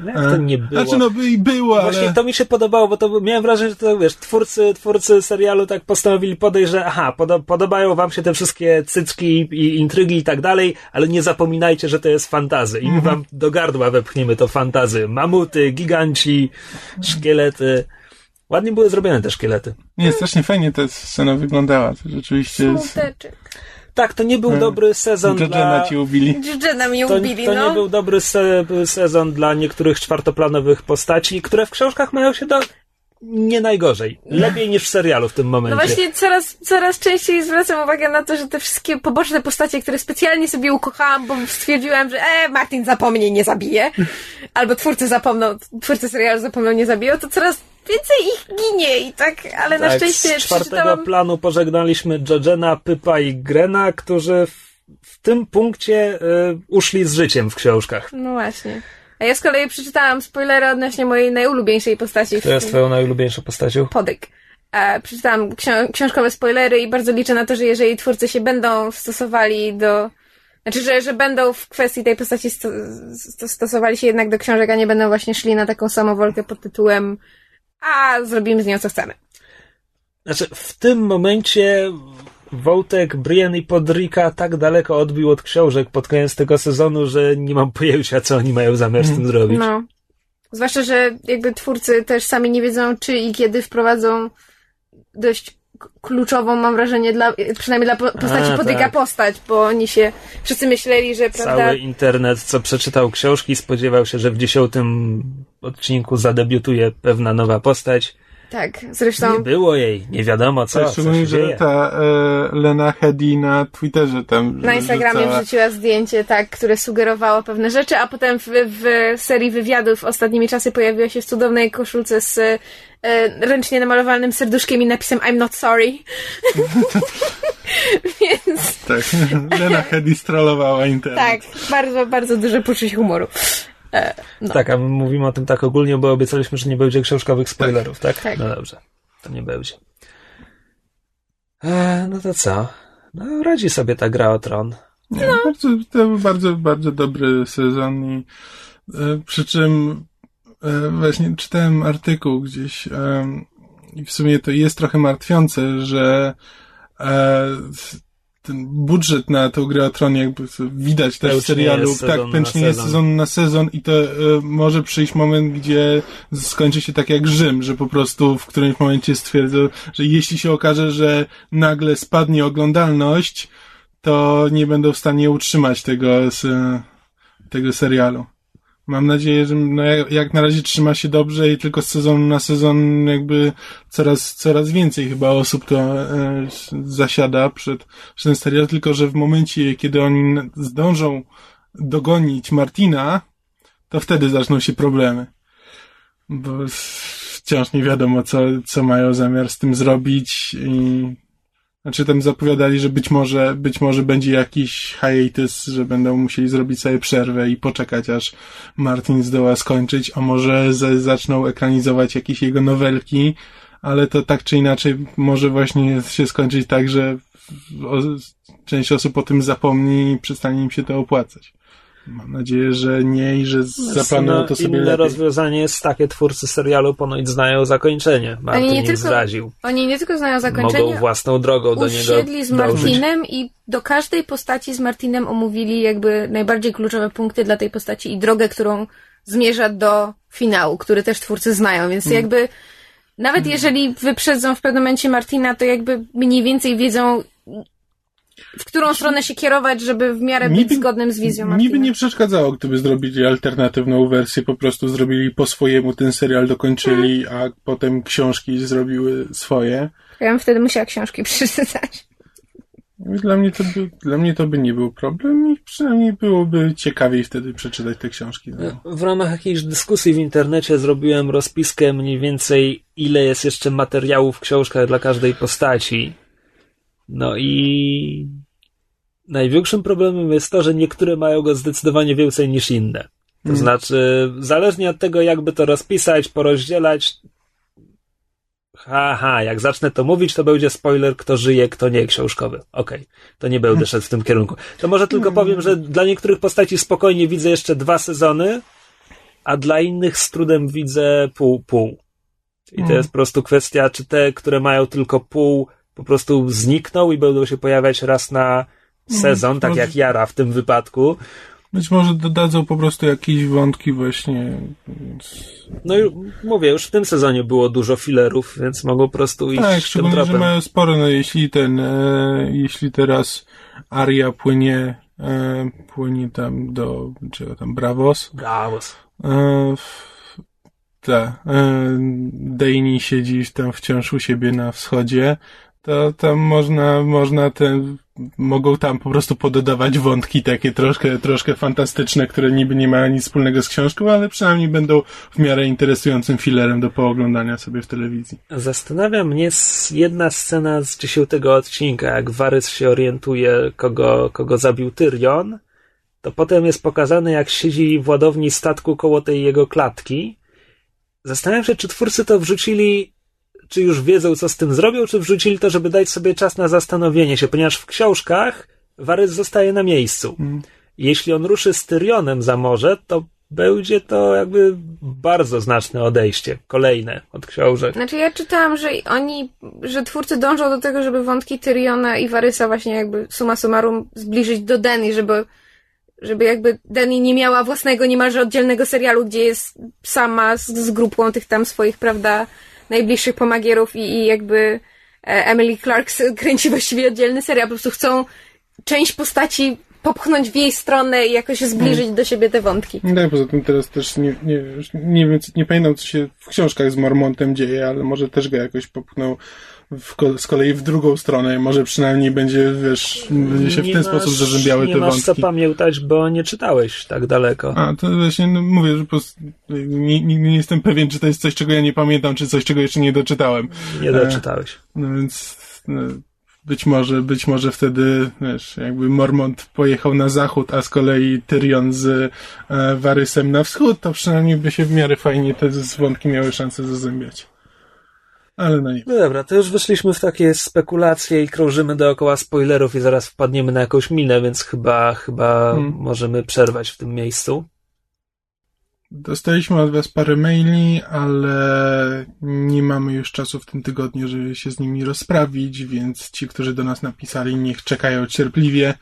jak to nie było? Znaczy, no by i było, Właśnie ale... to mi się podobało, bo to miałem wrażenie, że to, wiesz, twórcy, twórcy serialu tak postanowili podejść, że aha, podo podobają wam się te wszystkie cycki i intrygi i tak dalej, ale nie zapominajcie, że to jest fantazy i my mhm. wam do gardła wepchniemy to fantazy. Mamuty, giganci, szkielety. Ładnie były zrobione te szkielety. Nie, strasznie fajnie ta scena wyglądała. To rzeczywiście... Smuteczek. Tak, to nie był hmm. dobry sezon Judgena dla... ci ubili. Judgena mi ubili, to, to no. nie był dobry se sezon dla niektórych czwartoplanowych postaci, które w książkach mają się do nie najgorzej. Lepiej niż w serialu w tym momencie. No właśnie coraz, coraz częściej zwracam uwagę na to, że te wszystkie poboczne postacie, które specjalnie sobie ukochałam, bo stwierdziłam, że e, Martin zapomni, nie zabije. Albo twórcy zapomną, twórcy serialu zapomną, nie zabiją, to coraz więcej ich ginie i tak, ale tak, na szczęście z czwartego przeczytałam... planu pożegnaliśmy Jojena, Pypa i Grena, którzy w, w tym punkcie y, uszli z życiem w książkach. No właśnie. A ja z kolei przeczytałam spoilery odnośnie mojej najulubieńszej postaci. Która jest twoją najulubieńszą postacią? Podyk. E, przeczytałam ksią- książkowe spoilery i bardzo liczę na to, że jeżeli twórcy się będą stosowali do znaczy, że, że będą w kwestii tej postaci sto, sto, stosowali się jednak do książek, a nie będą właśnie szli na taką samowolkę pod tytułem a zrobimy z nią co chcemy. Znaczy, w tym momencie Wołtek, Brian i Podrika tak daleko odbił od książek pod koniec tego sezonu, że nie mam pojęcia, co oni mają zamiar z tym mhm. zrobić. No. Zwłaszcza, że jakby twórcy też sami nie wiedzą, czy i kiedy wprowadzą dość kluczową, mam wrażenie, dla, przynajmniej dla postaci A, tak. postać, bo oni się wszyscy myśleli, że prawda... Cały internet, co przeczytał książki, spodziewał się, że w dziesiątym odcinku zadebiutuje pewna nowa postać. Tak, zresztą... Nie było jej, nie wiadomo co, tak, co się że dzieje. ta e, Lena Hedy na Twitterze tam Na Instagramie rzucała. wrzuciła zdjęcie, tak, które sugerowało pewne rzeczy, a potem w, w serii wywiadów ostatnimi czasy pojawiła się w cudownej koszulce z e, ręcznie namalowanym serduszkiem i napisem I'm not sorry. Więc... Tak, Lena Hedy strollowała internet. Tak, bardzo, bardzo duże poczucie humoru. E, no. Tak, a my mówimy o tym tak ogólnie, bo obiecaliśmy, że nie będzie książkowych spoilerów, tak? tak? tak. No dobrze, to nie będzie. E, no to co? No, radzi sobie ta gra o tron. Nie, no. bardzo, to był bardzo, bardzo dobry sezon i e, przy czym e, właśnie czytałem artykuł gdzieś e, i w sumie to jest trochę martwiące, że e, ten budżet na tą grę o tronie jakby widać też w serialu, tak, pęcznie jest sezon na sezon i to y, może przyjść moment, gdzie skończy się tak jak Rzym, że po prostu w którymś momencie stwierdzą, że jeśli się okaże, że nagle spadnie oglądalność, to nie będą w stanie utrzymać tego, z, tego serialu. Mam nadzieję, że no, jak, jak na razie trzyma się dobrze i tylko z sezonu na sezon jakby coraz, coraz więcej chyba osób to e, zasiada przed, przed ten serial, tylko że w momencie, kiedy oni zdążą dogonić Martina, to wtedy zaczną się problemy. Bo wciąż nie wiadomo, co, co mają zamiar z tym zrobić i znaczy tam zapowiadali, że być może, być może będzie jakiś hiatus, że będą musieli zrobić sobie przerwę i poczekać, aż Martin zdoła skończyć, a może z, zaczną ekranizować jakieś jego nowelki, ale to tak czy inaczej może właśnie się skończyć tak, że o, część osób o tym zapomni i przestanie im się to opłacać. Mam nadzieję, że nie i że zaplanują to sobie inne lepiej. rozwiązanie jest takie, twórcy serialu ponoć znają zakończenie. Martin Oni nie tylko- zdradził. Oni nie tylko znają zakończenie, Mogą własną drogą do niego usiedli z dążyć. Martinem i do każdej postaci z Martinem omówili jakby najbardziej kluczowe punkty dla tej postaci i drogę, którą zmierza do finału, który też twórcy znają, więc Mm. jakby nawet jeżeli wyprzedzą w pewnym momencie Martina, to jakby mniej więcej wiedzą w którą stronę się kierować, żeby w miarę być zgodnym z wizją Martina. Niby nie przeszkadzało, gdyby zrobili alternatywną wersję, po prostu zrobili po swojemu ten serial, dokończyli, a potem książki zrobiły swoje. Ja bym wtedy musiała książki przeczytać. Dla mnie to by, dla mnie to by nie był problem i przynajmniej byłoby ciekawiej wtedy przeczytać te książki. No. W ramach jakiejś dyskusji w internecie zrobiłem rozpiskę mniej więcej, ile jest jeszcze materiałów w książkach dla każdej postaci. No i największym problemem jest to, że niektóre mają go zdecydowanie więcej niż inne. To znaczy, zależnie od tego, jakby to rozpisać, porozdzielać. Haha, jak zacznę to mówić, to będzie spoiler, kto żyje, kto nie książkowy. Okej, to nie będę szedł w tym kierunku. To może tylko powiem, że dla niektórych postaci spokojnie widzę jeszcze dwa sezony, a dla innych z trudem widzę pół-pół. I to jest po prostu kwestia, czy te, które mają tylko pół, po prostu znikną i będą się pojawiać raz na sezon, tak może- jak Jara w tym wypadku. Być może dodadzą po prostu jakieś wątki właśnie. No i mówię, już w tym sezonie było dużo filerów, więc mogą po prostu iść Tak, tym szczególnie, że tropem. mają sporo, no jeśli ten, e, jeśli teraz Aria płynie, e, płynie tam do, czego tam, Bravos, Brawo. e, ta, e, Dejni siedzi tam wciąż u siebie na wschodzie, to tam można, można te, mogą tam po prostu pododawać wątki takie troszkę, troszkę fantastyczne, które niby nie mają nic wspólnego z książką, ale przynajmniej będą w miarę interesującym filerem do pooglądania sobie w telewizji. Zastanawia mnie jedna scena z dziesiątego odcinka, jak Varys się orientuje, kogo, kogo zabił Tyrion, to potem jest pokazane, jak siedzi w ładowni statku koło tej jego klatki. Zastanawiam się, czy twórcy to wrzucili, czy już wiedzą, co z tym zrobią, czy wrzucili to, żeby dać sobie czas na zastanowienie się, ponieważ w książkach Varys zostaje na miejscu. Jeśli on ruszy z Tyrionem za morze, to będzie to jakby bardzo znaczne odejście, kolejne od książek. Znaczy ja czytałam, że oni, że twórcy dążą do tego, żeby wątki Tyriona i Warysa właśnie jakby summa summarum zbliżyć do Dany, żeby, żeby jakby Dany nie miała własnego niemalże oddzielnego serialu, gdzie jest sama z, z grupą tych tam swoich, prawda, najbliższych pomagierów i, i jakby e, Emily Clark kręci właściwie oddzielny serial. Po prostu chcą część postaci popchnąć w jej stronę i jakoś zbliżyć do siebie te wątki. No tak, poza tym teraz też nie, nie, nie wiem, nie pamiętam, co się w książkach z Mormontem dzieje, ale może też go jakoś popchnął w, z kolei w drugą stronę. Może przynajmniej będzie, wiesz, będzie się w Nie ten masz- sposób zazębiały nie te masz co wątki. pamiętać, bo nie czytałeś tak daleko. A, to właśnie no, mówię, że po prostu nie, nie, nie jestem pewien, czy to jest coś, czego ja nie pamiętam, czy coś, czego jeszcze nie doczytałem. Nie doczytałeś. No więc no, być może, być może wtedy, wiesz, jakby Mormont pojechał na zachód, a z kolei Tyrion z e, Varysem na wschód, to przynajmniej by się w miarę fajnie te wątki miały szansę zazębiać. Ale no nie. No dobra, to już wyszliśmy w takie spekulacje i krążymy dookoła spoilerów i zaraz wpadniemy na jakąś minę, więc chyba, chyba Hmm. możemy przerwać w tym miejscu. Dostaliśmy od Was parę maili, ale nie mamy już czasu w tym tygodniu, żeby się z nimi rozprawić, więc ci, którzy do nas napisali, niech czekają cierpliwie.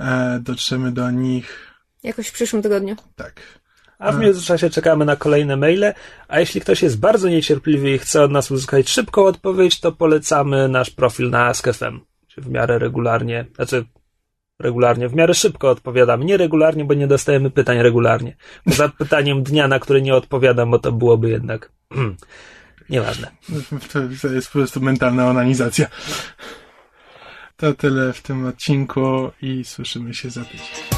E, dotrzemy do nich. Jakoś w przyszłym tygodniu. Tak. A w międzyczasie czekamy na kolejne maile, a jeśli ktoś jest bardzo niecierpliwy i chce od nas uzyskać szybką odpowiedź, to polecamy nasz profil na Ask.fm. W miarę regularnie, znaczy regularnie. W miarę szybko odpowiadamy. Nie regularnie, bo nie dostajemy pytań regularnie. Poza pytaniem dnia, na które nie odpowiadam, bo to byłoby jednak... Hmm, nieważne. To, to jest po prostu mentalna onanizacja. To tyle w tym odcinku i słyszymy się za tydzień.